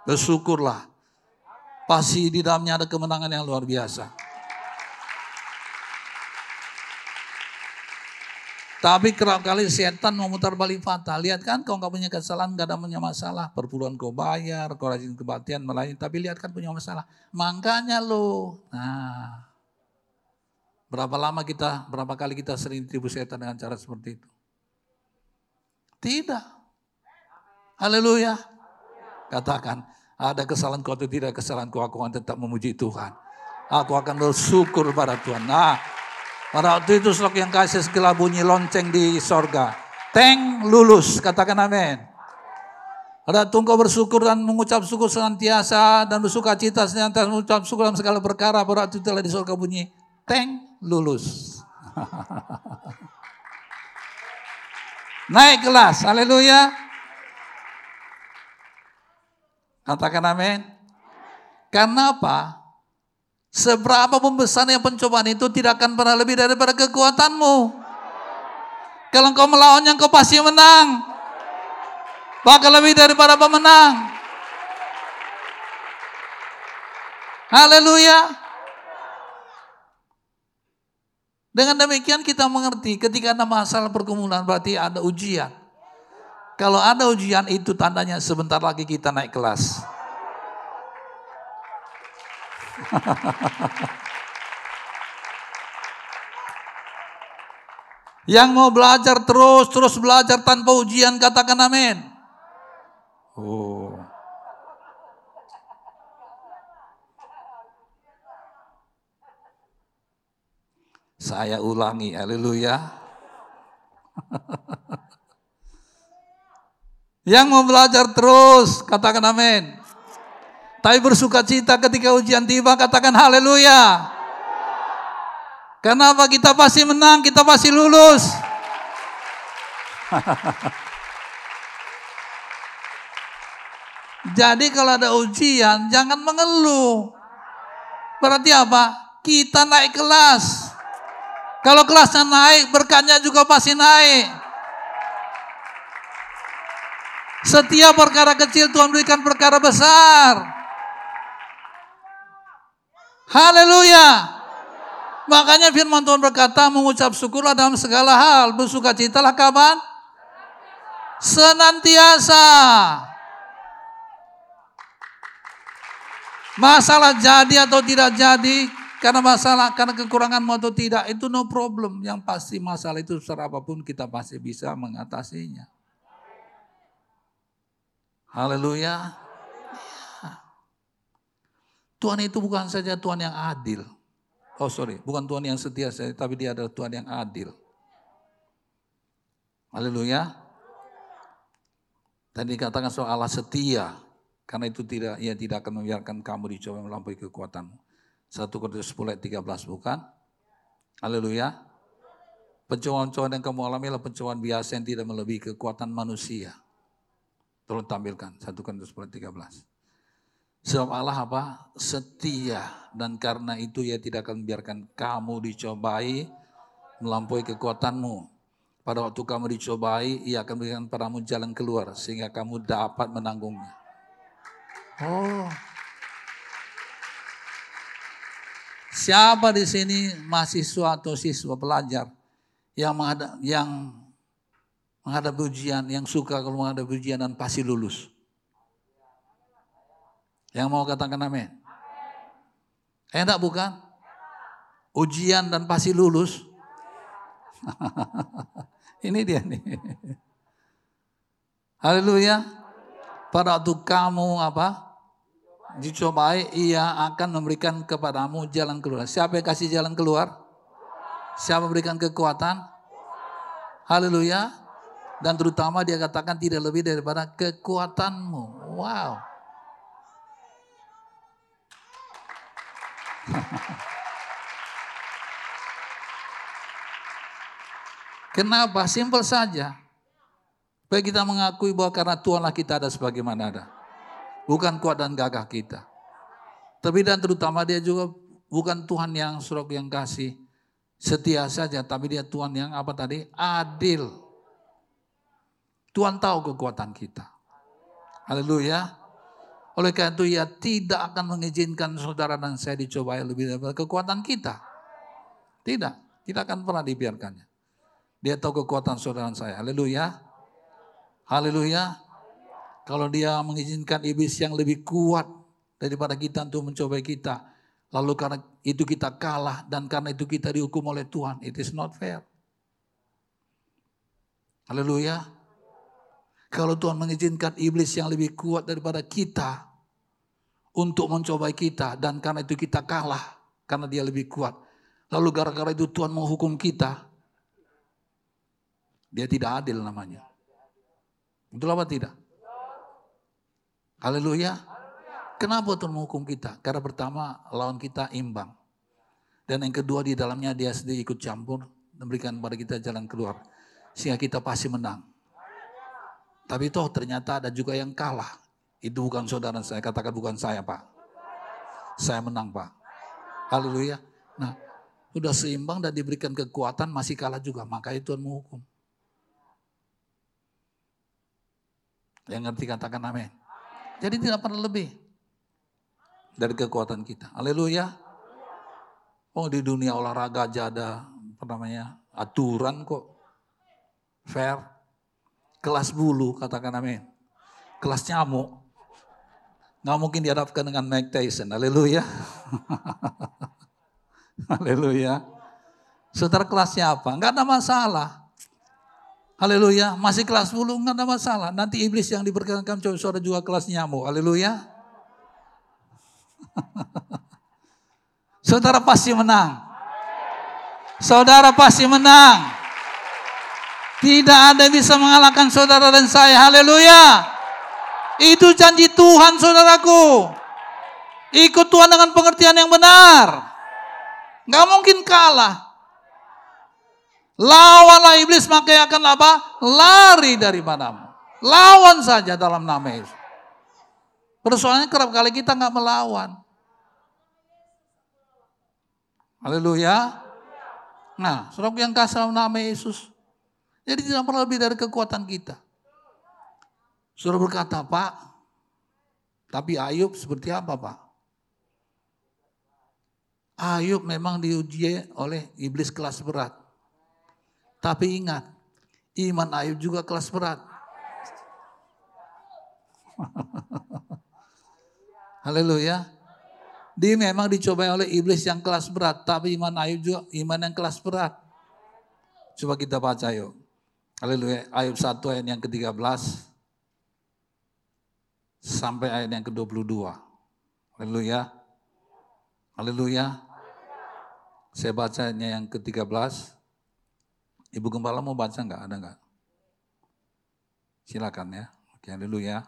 Bersyukurlah. Pasti di dalamnya ada kemenangan yang luar biasa. Tapi kerap kali setan memutar balik fakta. Lihat kan kau nggak punya kesalahan, nggak ada punya masalah. Perpuluhan kau bayar, kau rajin kebaktian, melayani. Tapi lihat kan punya masalah. Makanya lo. Nah, berapa lama kita, berapa kali kita sering ditipu setan dengan cara seperti itu? Tidak. Haleluya. Katakan, ada kesalahan kau atau tidak kesalahan kau, aku akan tetap memuji Tuhan. Aku akan bersyukur pada Tuhan. Nah, pada waktu itu selok yang kasih segala bunyi lonceng di sorga. Teng lulus, katakan amin. Pada tunggu bersyukur dan mengucap syukur senantiasa dan bersuka cita senantiasa mengucap syukur dalam segala perkara. Pada waktu itu telah di sorga bunyi. Teng lulus. Naik kelas, haleluya. Katakan amin. Karena apa? Seberapa besarnya pencobaan itu tidak akan pernah lebih daripada kekuatanmu. Kalau engkau melawannya engkau pasti menang. Bahkan lebih daripada pemenang. Haleluya. Dengan demikian kita mengerti ketika ada masalah pergumulan berarti ada ujian. Kalau ada ujian itu tandanya sebentar lagi kita naik kelas. Yang mau belajar terus, terus belajar tanpa ujian, katakan amin. Oh. Saya ulangi, haleluya. Yang mau belajar terus, katakan amin. Tapi bersuka cita ketika ujian tiba, katakan haleluya. Kenapa kita pasti menang, kita pasti lulus. Jadi kalau ada ujian, jangan mengeluh. Berarti apa? Kita naik kelas. Kalau kelasnya naik, berkatnya juga pasti naik. Setiap perkara kecil Tuhan berikan perkara besar. Haleluya. Makanya firman Tuhan berkata mengucap syukurlah dalam segala hal. Bersuka citalah kapan? Senantiasa. Masalah jadi atau tidak jadi. Karena masalah, karena kekuranganmu atau tidak. Itu no problem. Yang pasti masalah itu besar apa pun kita pasti bisa mengatasinya. Haleluya. Tuhan itu bukan saja Tuhan yang adil. Oh sorry, bukan Tuhan yang setia saja, tapi dia adalah Tuhan yang adil. Haleluya. Tadi dikatakan soal Allah setia. Karena itu tidak, ia tidak akan membiarkan kamu dicoba melampaui kekuatanmu. 1 Korintus 10 ayat 13 bukan? Haleluya. Pencobaan-pencobaan yang kamu alami adalah pencobaan biasa yang tidak melebihi kekuatan manusia. Tolong tampilkan 1 Korintus 10 ayat 13. Sebab Allah apa? Setia. Dan karena itu ia tidak akan membiarkan kamu dicobai melampaui kekuatanmu. Pada waktu kamu dicobai, ia akan memberikan padamu jalan keluar. Sehingga kamu dapat menanggungnya. Oh, Siapa di sini mahasiswa atau siswa pelajar yang menghadap, yang menghadap ujian, yang suka kalau menghadap ujian dan pasti lulus? Yang mau katakan amin? Enak bukan? Ujian dan pasti lulus. Ini dia nih. Haleluya. Pada waktu kamu apa? dicobai, ia akan memberikan kepadamu jalan keluar. Siapa yang kasih jalan keluar? Siapa memberikan kekuatan? Haleluya. Dan terutama dia katakan tidak lebih daripada kekuatanmu. Wow. Kenapa? Simpel saja. Baik kita mengakui bahwa karena Tuhanlah kita ada sebagaimana ada. Bukan kuat dan gagah kita. Tapi dan terutama dia juga bukan Tuhan yang suruh yang kasih setia saja. Tapi dia Tuhan yang apa tadi? Adil. Tuhan tahu kekuatan kita. Haleluya. Oleh karena itu ia tidak akan mengizinkan saudara dan saya dicobai lebih daripada kekuatan kita. Tidak, tidak akan pernah dibiarkannya. Dia tahu kekuatan saudara dan saya. Haleluya. Haleluya. Kalau dia mengizinkan iblis yang lebih kuat daripada kita untuk mencobai kita. Lalu karena itu kita kalah dan karena itu kita dihukum oleh Tuhan. It is not fair. Haleluya. Kalau Tuhan mengizinkan iblis yang lebih kuat daripada kita untuk mencobai kita dan karena itu kita kalah karena dia lebih kuat. Lalu gara-gara itu Tuhan menghukum kita. Dia tidak adil namanya. Betul apa tidak? Haleluya. Kenapa Tuhan menghukum kita? Karena pertama lawan kita imbang. Dan yang kedua di dalamnya dia sendiri ikut campur. Memberikan pada kita jalan keluar. Sehingga kita pasti menang. Tapi toh ternyata ada juga yang kalah. Itu bukan saudara saya. Katakan bukan saya Pak. Saya menang Pak. Haleluya. Nah sudah seimbang dan diberikan kekuatan masih kalah juga. Makanya Tuhan menghukum. Yang ngerti katakan amin. Jadi tidak pernah lebih dari kekuatan kita. Haleluya. Oh di dunia olahraga aja ada apa namanya aturan kok. Fair. Kelas bulu katakan amin. Kelas nyamuk. Nggak mungkin dihadapkan dengan Mike Tyson. Haleluya. Haleluya. Saudara kelasnya apa? Enggak ada masalah. Haleluya. Masih kelas 10 enggak ada masalah. Nanti iblis yang diperkenankan coba saudara juga kelas nyamuk. Haleluya. saudara pasti menang. Saudara pasti menang. Tidak ada yang bisa mengalahkan saudara dan saya. Haleluya. Itu janji Tuhan saudaraku. Ikut Tuhan dengan pengertian yang benar. Gak mungkin kalah. Lawanlah iblis maka akan apa? Lari dari padamu. Lawan saja dalam nama Yesus. Persoalannya kerap kali kita nggak melawan. Haleluya. Nah, saudara yang kasih dalam nama Yesus. Jadi tidak perlu lebih dari kekuatan kita. Saudara berkata, Pak, tapi Ayub seperti apa Pak? Ayub memang diuji oleh iblis kelas berat. Tapi ingat, iman Ayub juga kelas berat. Haleluya. Dia memang dicobai oleh iblis yang kelas berat, tapi iman Ayub juga iman yang kelas berat. Coba kita baca yuk. Haleluya. Ayub 1 ayat yang ke-13 sampai ayat yang ke-22. Haleluya. Haleluya. Saya bacanya yang ke-13. Ibu Gembala mau baca enggak? Ada enggak? Silakan ya. Oke, haleluya.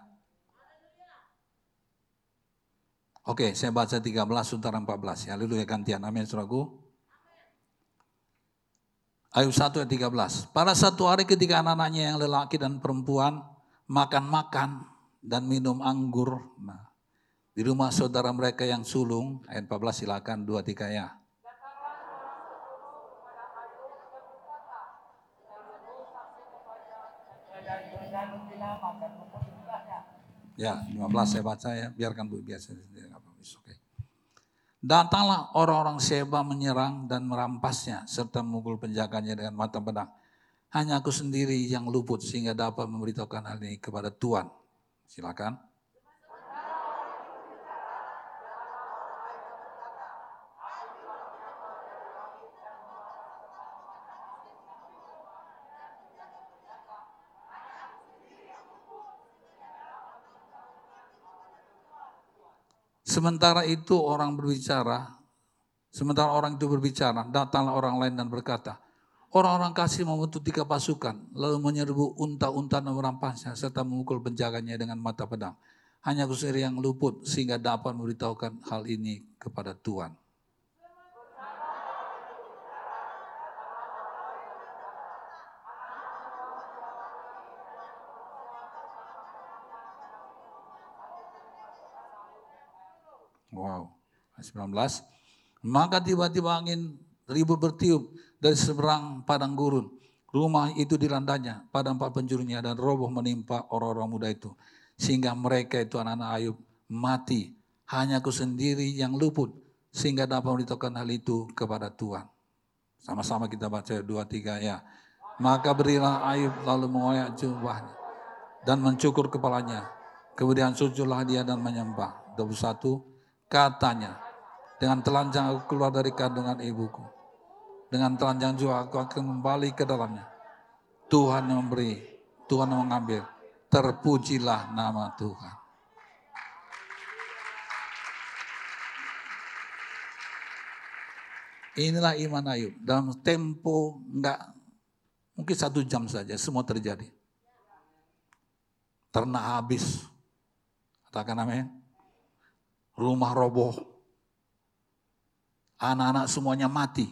Oke, saya baca 13 sementara 14. Haleluya gantian. Amin, saudaraku. Ayub 1 ayat 13. Pada satu hari ketika anak-anaknya yang lelaki dan perempuan makan-makan dan minum anggur. Nah, di rumah saudara mereka yang sulung, ayat 14 silakan dua tiga ya. Ya, 15 saya baca ya, biarkan Bu biasa. Oke. Datanglah orang-orang Seba menyerang dan merampasnya serta memukul penjaganya dengan mata pedang. Hanya aku sendiri yang luput sehingga dapat memberitahukan hal ini kepada Tuhan. Silakan. Sementara itu orang berbicara, sementara orang itu berbicara, datanglah orang lain dan berkata, orang-orang kasih membentuk tiga pasukan, lalu menyerbu unta-unta dan merampasnya, serta memukul penjaganya dengan mata pedang. Hanya aku sendiri yang luput, sehingga dapat memberitahukan hal ini kepada Tuhan. Wow, 19. Maka tiba-tiba angin ribut bertiup dari seberang padang gurun. Rumah itu dilandanya pada empat penjurunya dan roboh menimpa orang-orang muda itu. Sehingga mereka itu anak-anak Ayub mati. Hanya aku sendiri yang luput. Sehingga dapat memberitahukan hal itu kepada Tuhan. Sama-sama kita baca dua tiga ya. Maka berilah Ayub lalu mengoyak jubahnya dan mencukur kepalanya. Kemudian sujudlah dia dan menyembah. 21 Katanya, dengan telanjang aku keluar dari kandungan ibuku. Dengan telanjang juga aku akan kembali ke dalamnya. Tuhan yang memberi, Tuhan yang mengambil. Terpujilah nama Tuhan. Inilah iman Ayub. Dalam tempo enggak mungkin satu jam saja semua terjadi. Ternak habis. Katakan amin rumah roboh, anak-anak semuanya mati.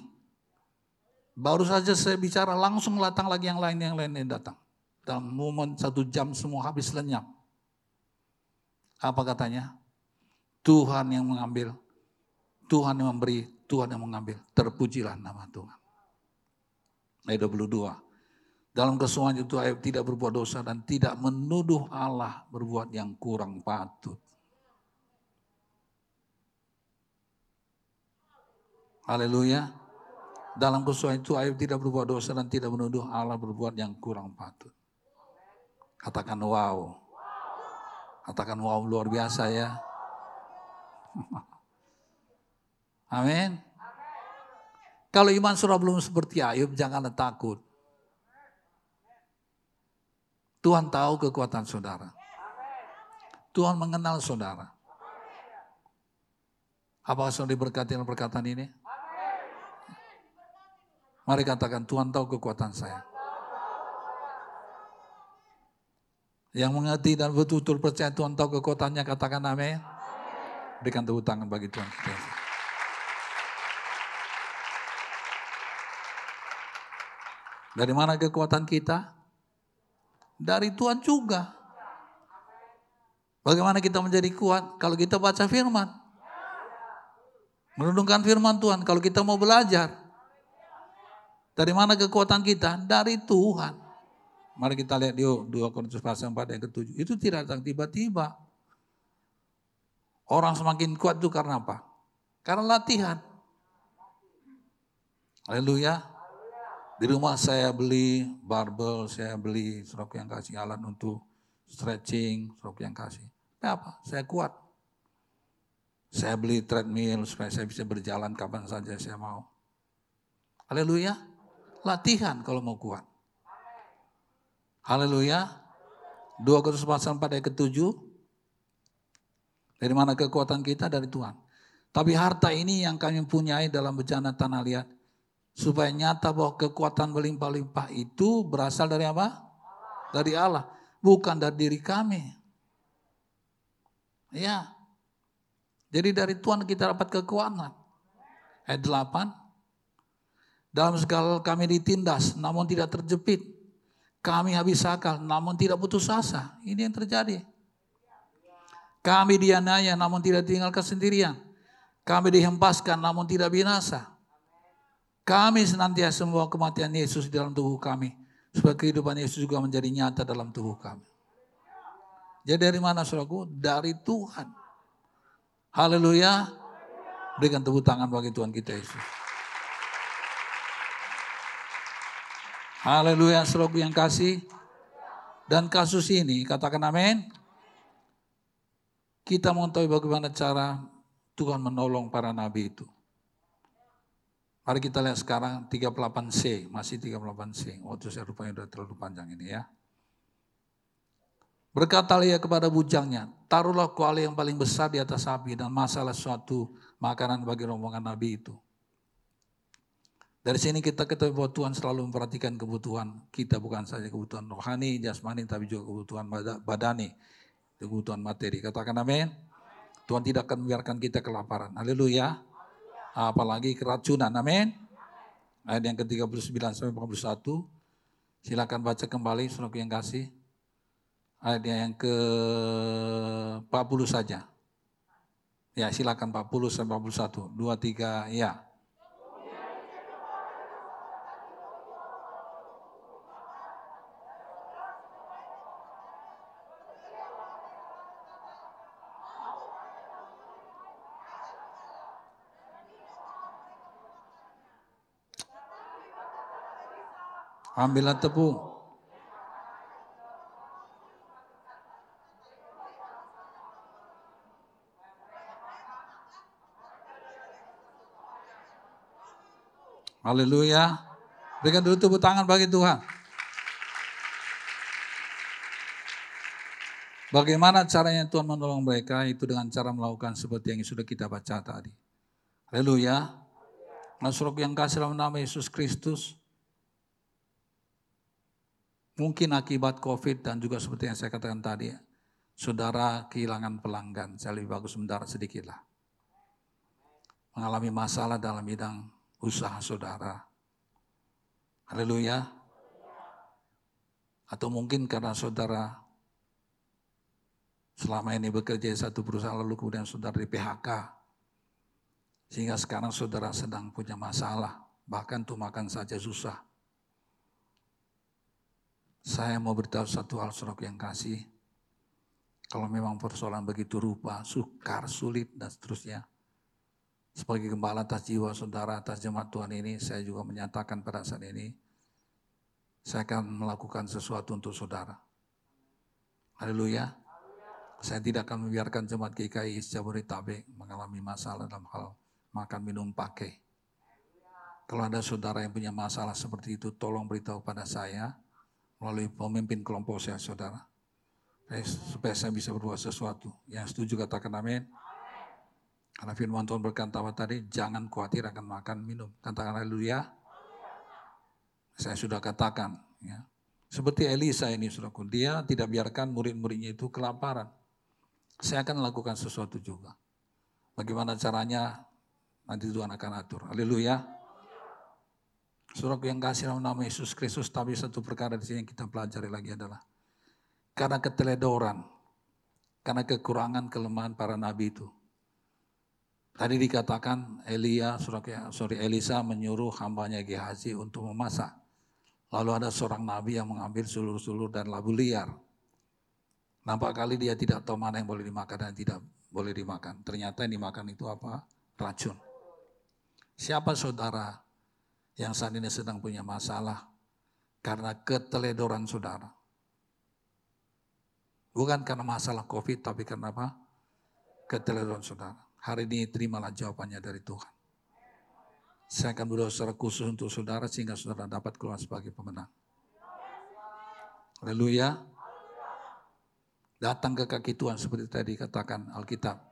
Baru saja saya bicara langsung datang lagi yang lain yang lain yang datang. Dalam momen satu jam semua habis lenyap. Apa katanya? Tuhan yang mengambil, Tuhan yang memberi, Tuhan yang mengambil. Terpujilah nama Tuhan. Ayat 22. Dalam kesemuanya itu Ayub tidak berbuat dosa dan tidak menuduh Allah berbuat yang kurang patut. Haleluya. Dalam kesuai itu Ayub tidak berbuat dosa dan tidak menuduh Allah berbuat yang kurang patut. Katakan wow. Katakan wow luar biasa ya. Amin. Kalau iman surah belum seperti Ayub, janganlah takut. Tuhan tahu kekuatan saudara. Tuhan mengenal saudara. Apakah saudara diberkati dengan perkataan ini? Mari katakan Tuhan tahu kekuatan saya. Yang mengerti dan betul-betul percaya Tuhan tahu kekuatannya katakan amin. Berikan tepuk tangan bagi Tuhan kita. Dari mana kekuatan kita? Dari Tuhan juga. Bagaimana kita menjadi kuat? Kalau kita baca firman. Menundukkan firman Tuhan. Kalau kita mau belajar. Dari mana kekuatan kita? Dari Tuhan. Mari kita lihat yuk 2 Korintus pasal 4 yang ketujuh. Itu tidak datang tiba-tiba. Orang semakin kuat itu karena apa? Karena latihan. Haleluya. Di rumah saya beli barbel, saya beli serok yang kasih alat untuk stretching, serok yang kasih. Apa? Saya kuat. Saya beli treadmill supaya saya bisa berjalan kapan saja saya mau. Haleluya. Latihan kalau mau kuat. Haleluya. Dua Korintus pasal 4 ayat ke-7. Dari mana kekuatan kita? Dari Tuhan. Tapi harta ini yang kami punyai dalam bencana tanah liat. Supaya nyata bahwa kekuatan berlimpah-limpah itu berasal dari apa? Dari Allah. Bukan dari diri kami. Ya. Jadi dari Tuhan kita dapat kekuatan. Ayat 8. Dalam segala kami ditindas namun tidak terjepit. Kami habis akal namun tidak putus asa. Ini yang terjadi. Kami dianaya namun tidak tinggalkan sendirian. Kami dihempaskan namun tidak binasa. Kami senantiasa membawa kematian Yesus di dalam tubuh kami. Supaya kehidupan Yesus juga menjadi nyata dalam tubuh kami. Jadi dari mana saudaraku? Dari Tuhan. Haleluya. Berikan tepuk tangan bagi Tuhan kita Yesus. Haleluya saudaraku yang kasih. Dan kasus ini, katakan amin. Kita mau tahu bagaimana cara Tuhan menolong para nabi itu. Mari kita lihat sekarang 38C, masih 38C. Waktu saya rupanya sudah terlalu panjang ini ya. Berkata ia kepada bujangnya, taruhlah kuali yang paling besar di atas api dan masalah suatu makanan bagi rombongan Nabi itu. Dari sini kita ketahui bahwa Tuhan selalu memperhatikan kebutuhan kita, bukan saja kebutuhan rohani, jasmani, tapi juga kebutuhan badani, kebutuhan materi. Katakan amin. Tuhan tidak akan membiarkan kita kelaparan. Haleluya apalagi keracunan. Amin. Ayat yang ke-39 sampai 41. Silakan baca kembali surat yang kasih. Ayat yang ke-40 saja. Ya, silakan 40 sampai 41. 2 3 ya. Ambillah tepung. Haleluya. Berikan dulu tepuk tangan bagi Tuhan. Bagaimana caranya Tuhan menolong mereka? Itu dengan cara melakukan seperti yang sudah kita baca tadi. Haleluya. Masuk yang kasih dalam nama Yesus Kristus. Mungkin akibat COVID dan juga seperti yang saya katakan tadi, saudara kehilangan pelanggan. Saya lebih bagus mendarat sedikit lah. Mengalami masalah dalam bidang usaha saudara. Haleluya. Atau mungkin karena saudara selama ini bekerja di satu perusahaan lalu kemudian saudara di PHK. Sehingga sekarang saudara sedang punya masalah. Bahkan tuh makan saja susah. Saya mau beritahu satu hal saudara yang kasih. Kalau memang persoalan begitu rupa, sukar, sulit, dan seterusnya. Sebagai gembala atas jiwa saudara, atas jemaat Tuhan ini, saya juga menyatakan pada saat ini, saya akan melakukan sesuatu untuk saudara. Haleluya. Saya tidak akan membiarkan jemaat GKI Jabodetabek mengalami masalah dalam hal makan minum pakai. Kalau ada saudara yang punya masalah seperti itu, tolong beritahu pada saya melalui pemimpin kelompok saya, saudara. Supaya saya bisa berbuat sesuatu. Yang setuju katakan amin. Karena firman Tuhan berkata tadi, jangan khawatir akan makan minum. Katakan haleluya. Saya sudah katakan. ya Seperti Elisa ini, saudaraku. Dia tidak biarkan murid-muridnya itu kelaparan. Saya akan lakukan sesuatu juga. Bagaimana caranya, nanti Tuhan akan atur. Haleluya. Saudaraku yang kasih dalam nama Yesus Kristus, tapi satu perkara di sini yang kita pelajari lagi adalah karena keteledoran, karena kekurangan kelemahan para nabi itu. Tadi dikatakan Elia, sorry Elisa menyuruh hambanya Gehazi untuk memasak. Lalu ada seorang nabi yang mengambil sulur-sulur dan labu liar. Nampak kali dia tidak tahu mana yang boleh dimakan dan tidak boleh dimakan. Ternyata yang dimakan itu apa? Racun. Siapa saudara yang saat ini sedang punya masalah karena keteledoran saudara. Bukan karena masalah COVID, tapi karena apa? Keteledoran saudara. Hari ini terimalah jawabannya dari Tuhan. Saya akan berdoa secara khusus untuk saudara sehingga saudara dapat keluar sebagai pemenang. Haleluya. Datang ke kaki Tuhan seperti tadi katakan Alkitab.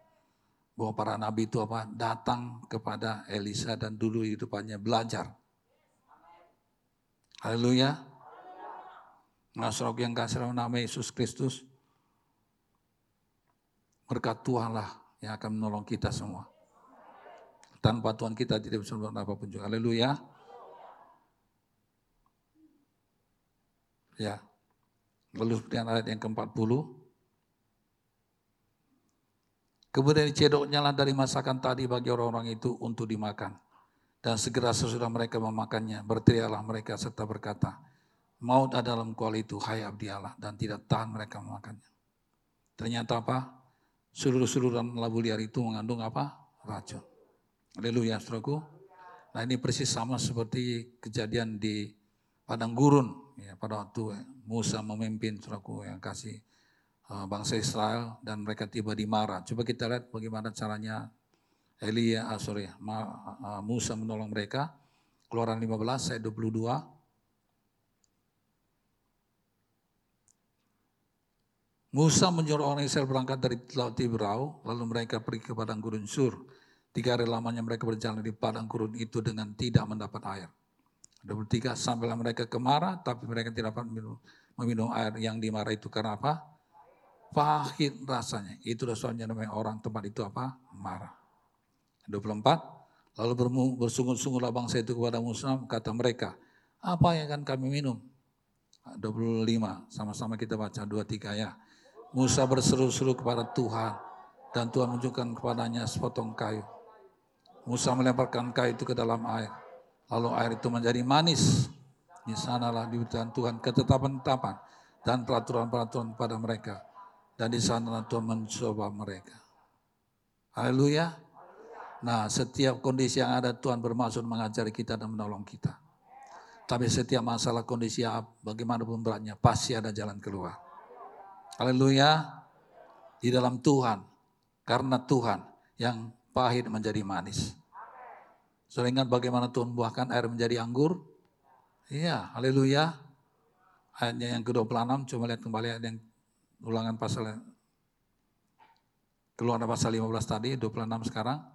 bahwa para nabi itu apa? Datang kepada Elisa dan dulu hidupannya belajar. Haleluya. Nah, yang kasih nama Yesus Kristus, berkat Tuhan lah yang akan menolong kita semua. Tanpa Tuhan kita tidak bisa melakukan apa pun juga. Haleluya. Ya. Lalu seperti ayat yang ke-40. Kemudian dicedoknya lah dari masakan tadi bagi orang-orang itu untuk dimakan. Dan segera sesudah mereka memakannya, berteriaklah mereka serta berkata, Maut ada dalam kuali itu, hai abdi Allah, dan tidak tahan mereka memakannya. Ternyata apa? Seluruh-seluruh labu liar itu mengandung apa? Racun. Haleluya, saudaraku. Nah ini persis sama seperti kejadian di padang gurun ya, pada waktu Musa memimpin suraku yang kasih uh, bangsa Israel dan mereka tiba di Mara. Coba kita lihat bagaimana caranya Elia, ah, sorry, Ma, uh, Musa menolong mereka. Keluaran 15 ayat 22. Musa menyuruh orang Israel berangkat dari Laut Tiberau, lalu mereka pergi ke padang gurun Sur. Tiga hari lamanya mereka berjalan di padang gurun itu dengan tidak mendapat air. 23 sampailah mereka ke Mara, tapi mereka tidak dapat minum, meminum air yang di Mara itu karena apa? Pahit rasanya. Itu soalnya namanya orang tempat itu apa? Mara. 24, lalu bersungut-sungutlah bangsa itu kepada Musa, kata mereka, apa yang akan kami minum? 25, sama-sama kita baca 23 ya. Musa berseru-seru kepada Tuhan, dan Tuhan menunjukkan kepadanya sepotong kayu. Musa melemparkan kayu itu ke dalam air Lalu air itu menjadi manis. Di sanalah diberikan Tuhan ketetapan-ketetapan dan peraturan-peraturan pada mereka. Dan di sanalah Tuhan mencoba mereka. Haleluya. Nah setiap kondisi yang ada Tuhan bermaksud mengajari kita dan menolong kita. Tapi setiap masalah kondisi bagaimanapun beratnya pasti ada jalan keluar. Haleluya. Di dalam Tuhan. Karena Tuhan yang pahit menjadi manis. Sudah ingat bagaimana Tuhan buahkan air menjadi anggur? Iya, haleluya. Ayatnya yang ke-26, coba lihat kembali ayat yang ulangan pasal keluar pasal 15 tadi, 26 sekarang.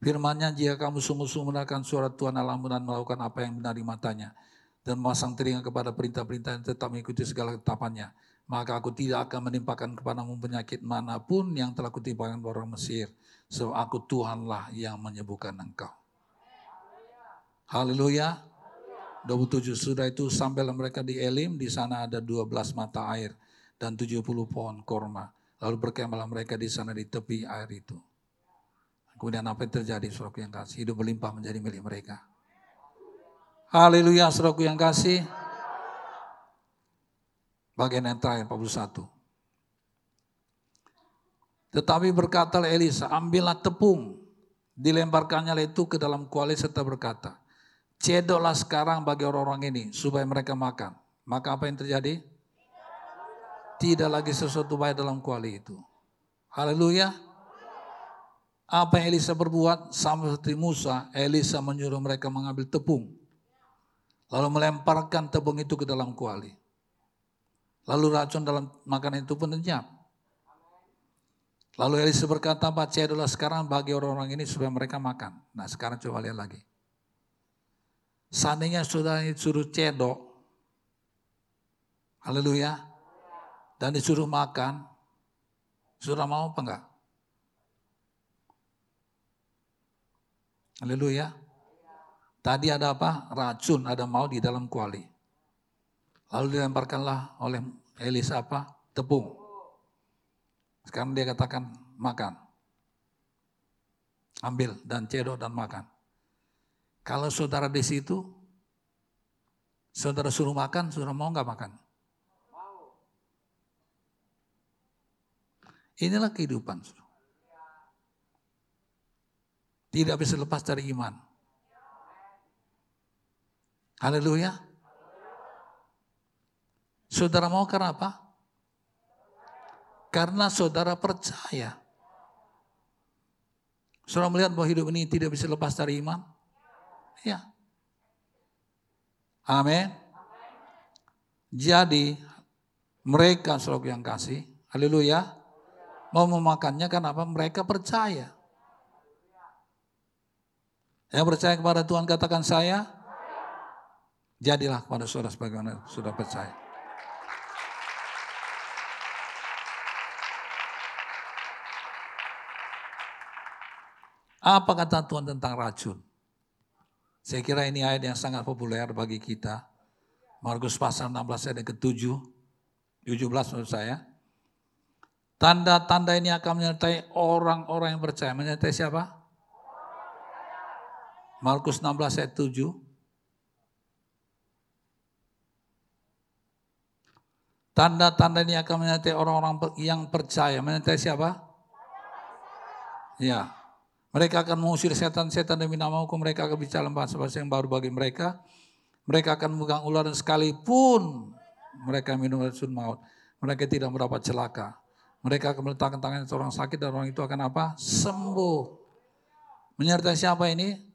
Firmannya, jika kamu sungguh-sungguh mendengarkan suara Tuhan Allahmu dan melakukan apa yang benar di matanya, dan memasang telinga kepada perintah-perintah yang tetap mengikuti segala ketapannya, maka aku tidak akan menimpakan kepadamu penyakit mana pun yang telah kutimpakan orang Mesir. Sebab aku Tuhanlah yang menyembuhkan engkau. Haleluya. 27 sudah itu sampailah mereka di Elim, di sana ada 12 mata air dan 70 pohon korma. Lalu berkemahlah mereka di sana di tepi air itu. Kemudian apa yang terjadi saudaraku yang kasih? Hidup berlimpah menjadi milik mereka. Haleluya saudaraku yang kasih. Bagian yang terakhir 41. Tetapi berkatalah Elisa, ambillah tepung. Dilemparkannya itu ke dalam kuali serta berkata, Cedoklah sekarang bagi orang-orang ini supaya mereka makan. Maka apa yang terjadi? Tidak lagi sesuatu baik dalam kuali itu. Haleluya. Apa yang Elisa berbuat sama seperti Musa, Elisa menyuruh mereka mengambil tepung. Lalu melemparkan tepung itu ke dalam kuali. Lalu racun dalam makanan itu pun lenyap. Lalu Elisa berkata, baca adalah sekarang bagi orang-orang ini supaya mereka makan. Nah sekarang coba lihat lagi. Seandainya sudah disuruh cedok, haleluya, dan disuruh makan, sudah mau apa enggak? Haleluya. Tadi ada apa? Racun, ada mau di dalam kuali. Lalu dilemparkanlah oleh Elisa apa? Tepung. Sekarang dia katakan makan. Ambil dan cedok dan makan. Kalau saudara di situ, saudara suruh makan, saudara mau nggak makan? Inilah kehidupan. Tidak bisa lepas dari iman. Haleluya. Saudara mau karena apa? Karena saudara percaya. Saudara melihat bahwa hidup ini tidak bisa lepas dari iman. Ya. Amin. Jadi mereka selalu yang kasih, haleluya, mau memakannya kenapa? Mereka percaya. Yang percaya kepada Tuhan katakan saya. Jadilah kepada saudara sebagaimana sudah percaya. Apa kata Tuhan tentang racun? Saya kira ini ayat yang sangat populer bagi kita. Markus pasal 16 ayat ke-7, 17 menurut saya. Tanda-tanda ini akan menyertai orang-orang yang percaya. Menyertai siapa? Markus 16 ayat 7. Tanda-tanda ini akan menyertai orang-orang yang percaya. Menyertai siapa? Ya, mereka akan mengusir setan-setan demi nama hukum. Mereka akan bicara bahasa-bahasa yang baru bagi mereka. Mereka akan memegang ular dan sekalipun mereka minum racun maut. Mereka tidak mendapat celaka. Mereka akan meletakkan tangan seorang sakit dan orang itu akan apa? Sembuh. Menyertai siapa ini?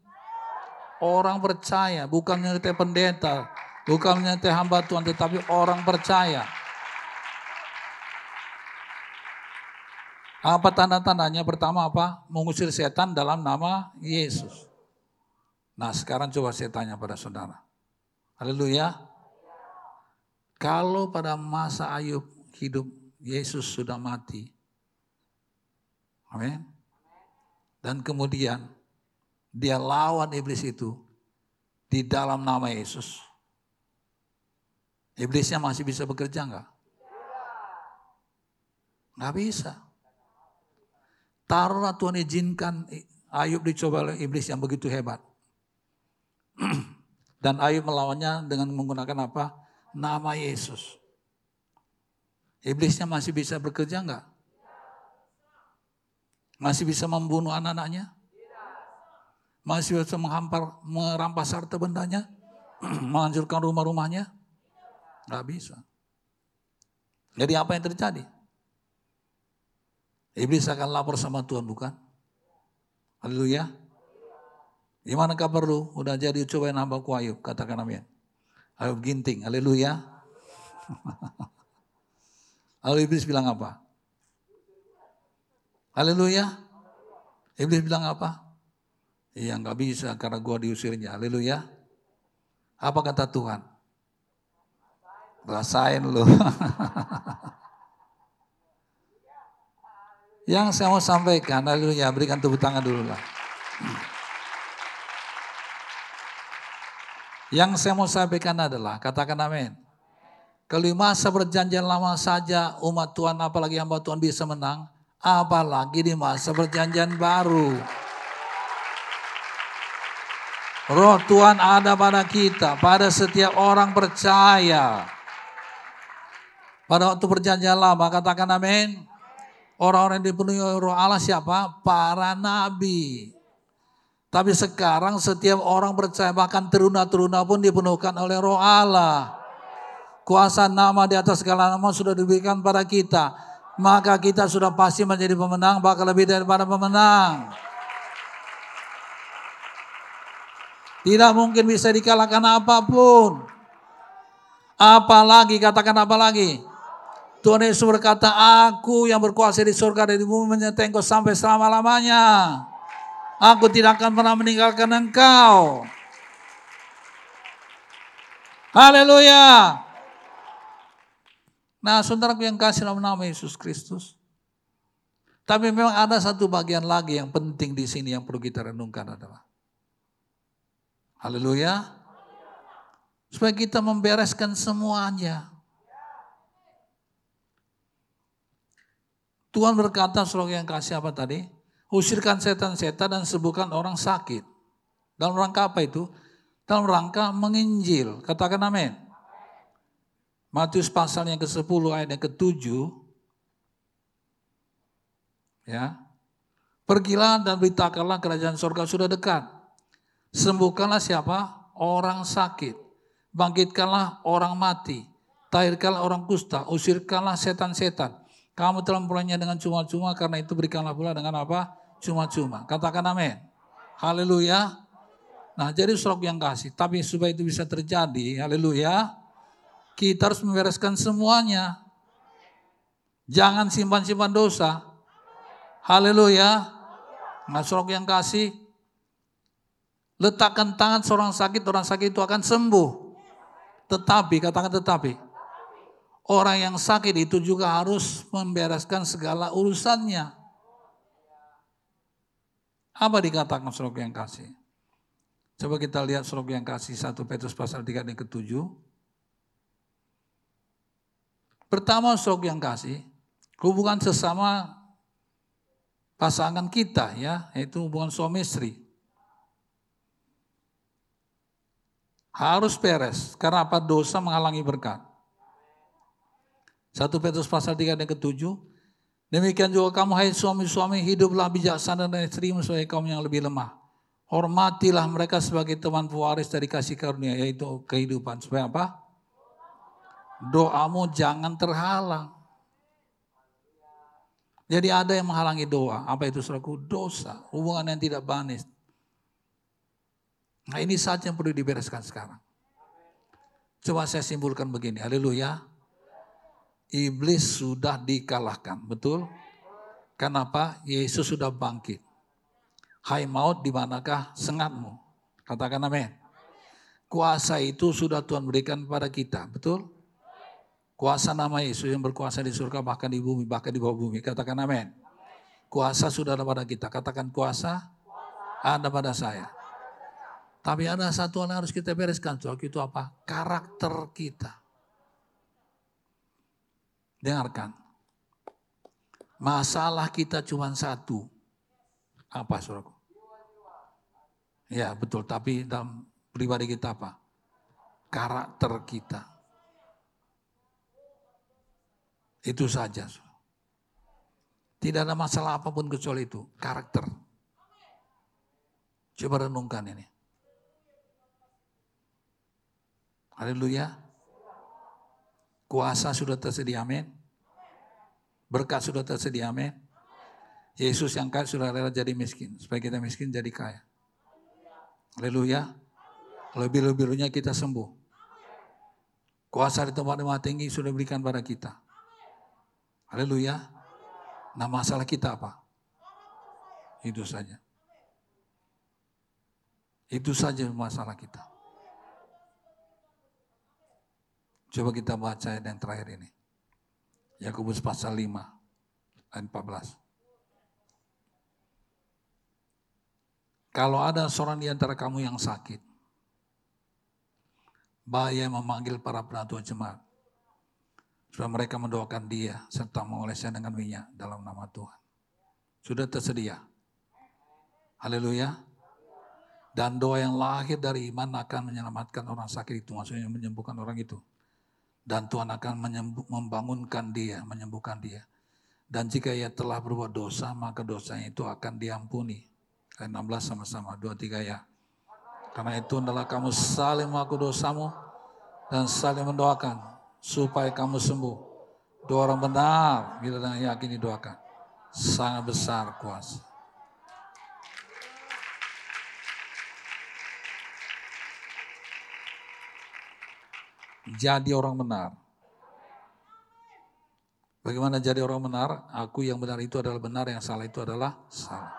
Orang percaya, bukan menyertai pendeta, bukan menyertai hamba Tuhan, tetapi orang percaya. Apa tanda-tandanya? Pertama apa? Mengusir setan dalam nama Yesus. Nah sekarang coba saya tanya pada saudara. Haleluya. Kalau pada masa Ayub hidup Yesus sudah mati. Amin. Dan kemudian dia lawan iblis itu di dalam nama Yesus. Iblisnya masih bisa bekerja enggak? Enggak bisa. Taruhlah Tuhan izinkan Ayub dicoba oleh iblis yang begitu hebat. Dan Ayub melawannya dengan menggunakan apa? Nama Yesus. Iblisnya masih bisa bekerja enggak? Masih bisa membunuh anak-anaknya? Masih bisa menghampar, merampas harta bendanya? Menghancurkan rumah-rumahnya? Enggak bisa. Jadi apa yang terjadi? Iblis akan lapor sama Tuhan bukan? Haleluya. Gimana kabar lu? Udah jadi cobain hamba ku Ayub. Katakan amin. Ayub ginting. Haleluya. Lalu Iblis bilang apa? Haleluya. Iblis bilang apa? Iya nggak bisa karena gua diusirnya. Haleluya. Apa kata Tuhan? Rasain lu. Yang saya mau sampaikan, haleluya, berikan tepuk tangan dulu lah. Yang saya mau sampaikan adalah, katakan amin. Kalau masa perjanjian lama saja umat Tuhan, apalagi hamba Tuhan bisa menang, apalagi di masa perjanjian baru. Roh Tuhan ada pada kita, pada setiap orang percaya. Pada waktu perjanjian lama, katakan amin. Orang-orang yang dipenuhi roh Allah siapa? Para nabi. Tapi sekarang setiap orang percaya bahkan teruna-teruna pun dipenuhkan oleh roh Allah. Kuasa nama di atas segala nama sudah diberikan pada kita. Maka kita sudah pasti menjadi pemenang, bahkan lebih daripada pemenang. Tidak mungkin bisa dikalahkan apa pun. Apalagi, katakan apa lagi? Tuhan Yesus berkata, aku yang berkuasa di surga dan di bumi menyertai sampai selama-lamanya. Aku tidak akan pernah meninggalkan engkau. Haleluya. Nah, saudaraku yang kasih dalam nama Yesus Kristus. Tapi memang ada satu bagian lagi yang penting di sini yang perlu kita renungkan adalah. Haleluya. Supaya kita membereskan semuanya. Tuhan berkata suruh yang kasih apa tadi? Usirkan setan-setan dan sembuhkan orang sakit. Dalam rangka apa itu? Dalam rangka menginjil. Katakan amin. Matius pasal yang ke-10 ayat yang ke-7. Ya. Pergilah dan beritakanlah kerajaan surga sudah dekat. Sembuhkanlah siapa? Orang sakit. Bangkitkanlah orang mati. Tahirkanlah orang kusta. Usirkanlah setan-setan. Kamu telah memperolehnya dengan cuma-cuma karena itu berikanlah pula dengan apa? Cuma-cuma. Katakan amin. Haleluya. Nah jadi surat yang kasih. Tapi supaya itu bisa terjadi, haleluya. Kita harus membereskan semuanya. Jangan simpan-simpan dosa. Haleluya. Nah surat yang kasih. Letakkan tangan seorang sakit, orang sakit itu akan sembuh. Tetapi, katakan tetapi. Orang yang sakit itu juga harus membereskan segala urusannya. Apa dikatakan surat yang kasih? Coba kita lihat surat yang kasih 1 Petrus pasal 3 dan ke-7. Pertama surat yang kasih, hubungan sesama pasangan kita ya, yaitu hubungan suami istri. Harus beres. Karena apa? Dosa menghalangi berkat. Satu Petrus pasal 3 dan ke-7. Demikian juga kamu hai suami-suami hiduplah bijaksana dan istri sebagai kaum yang lebih lemah. Hormatilah mereka sebagai teman pewaris dari kasih karunia yaitu kehidupan. Supaya apa? Doamu jangan terhalang. Jadi ada yang menghalangi doa. Apa itu suraku? Dosa. Hubungan yang tidak banis. Nah ini saja yang perlu dibereskan sekarang. Coba saya simpulkan begini, haleluya. Iblis sudah dikalahkan, betul? Kenapa? Yesus sudah bangkit. Hai maut, di manakah sengatmu? Katakan amin. Kuasa itu sudah Tuhan berikan kepada kita, betul? Kuasa nama Yesus yang berkuasa di surga bahkan di bumi, bahkan di bawah bumi. Katakan amin. Kuasa sudah ada pada kita. Katakan kuasa ada pada saya. Tapi ada satu yang harus kita bereskan. Soal itu apa? Karakter kita. Dengarkan. Masalah kita cuma satu. Apa saudaraku? Ya betul, tapi dalam pribadi kita apa? Karakter kita. Itu saja. Tidak ada masalah apa pun kecuali itu. Karakter. Coba renungkan ini. Haleluya. Kuasa sudah tersedia, amin. Berkat sudah tersedia, amin. Yesus yang kaya sudah rela jadi miskin. Supaya kita miskin jadi kaya. Haleluya. Lebih-lebihnya kita sembuh. Kuasa di tempat-tempat tinggi sudah diberikan pada kita. Haleluya. Nah masalah kita apa? Itu saja. Itu saja masalah kita. Coba kita baca yang terakhir ini. Yakobus pasal 5 ayat 14. Kalau ada seorang di antara kamu yang sakit, bahaya memanggil para penatua jemaat. Supaya mereka mendoakan dia serta mengolesnya dengan minyak dalam nama Tuhan. Sudah tersedia. Haleluya. Dan doa yang lahir dari iman akan menyelamatkan orang sakit itu. Maksudnya menyembuhkan orang itu. Dan Tuhan akan membangunkan dia, menyembuhkan dia. Dan jika ia telah berbuat dosa, maka dosanya itu akan diampuni. Ayat 16 sama-sama, dua tiga ya. Karena itu adalah kamu saling mengaku dosamu dan saling mendoakan supaya kamu sembuh. Dua orang benar bila dengan yakin didoakan. Sangat besar kuasa. Jadi orang benar. Bagaimana jadi orang benar? Aku yang benar itu adalah benar, yang salah itu adalah salah.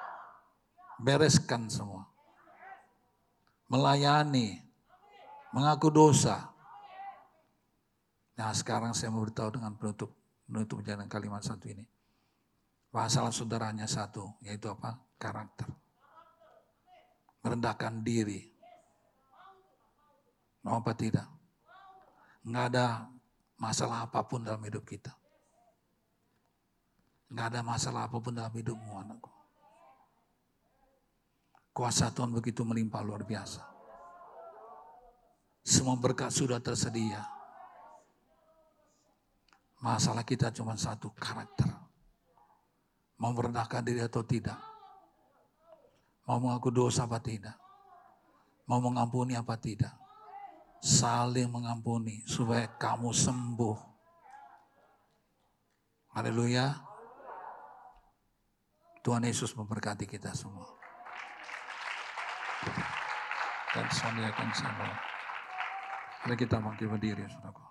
Bereskan semua. Melayani, mengaku dosa. Nah sekarang saya mau beritahu dengan penutup, penutup jalan kalimat satu ini. Masalah saudaranya satu, yaitu apa? Karakter. Merendahkan diri. Mau apa tidak? Nggak ada masalah apa pun dalam hidup kita. Nggak ada masalah apa pun dalam hidupmu anakku. Kuasa Tuhan begitu melimpah luar biasa. Semua berkat sudah tersedia. Masalah kita cuma satu, karakter. Mau merendahkan diri atau tidak. Mau mengaku dosa apa tidak. Mau mengampuni apa tidak saling mengampuni supaya kamu sembuh. Haleluya. Tuhan Yesus memberkati kita semua. Dan saya akan semua. Mari kita bangkit berdiri, saudara.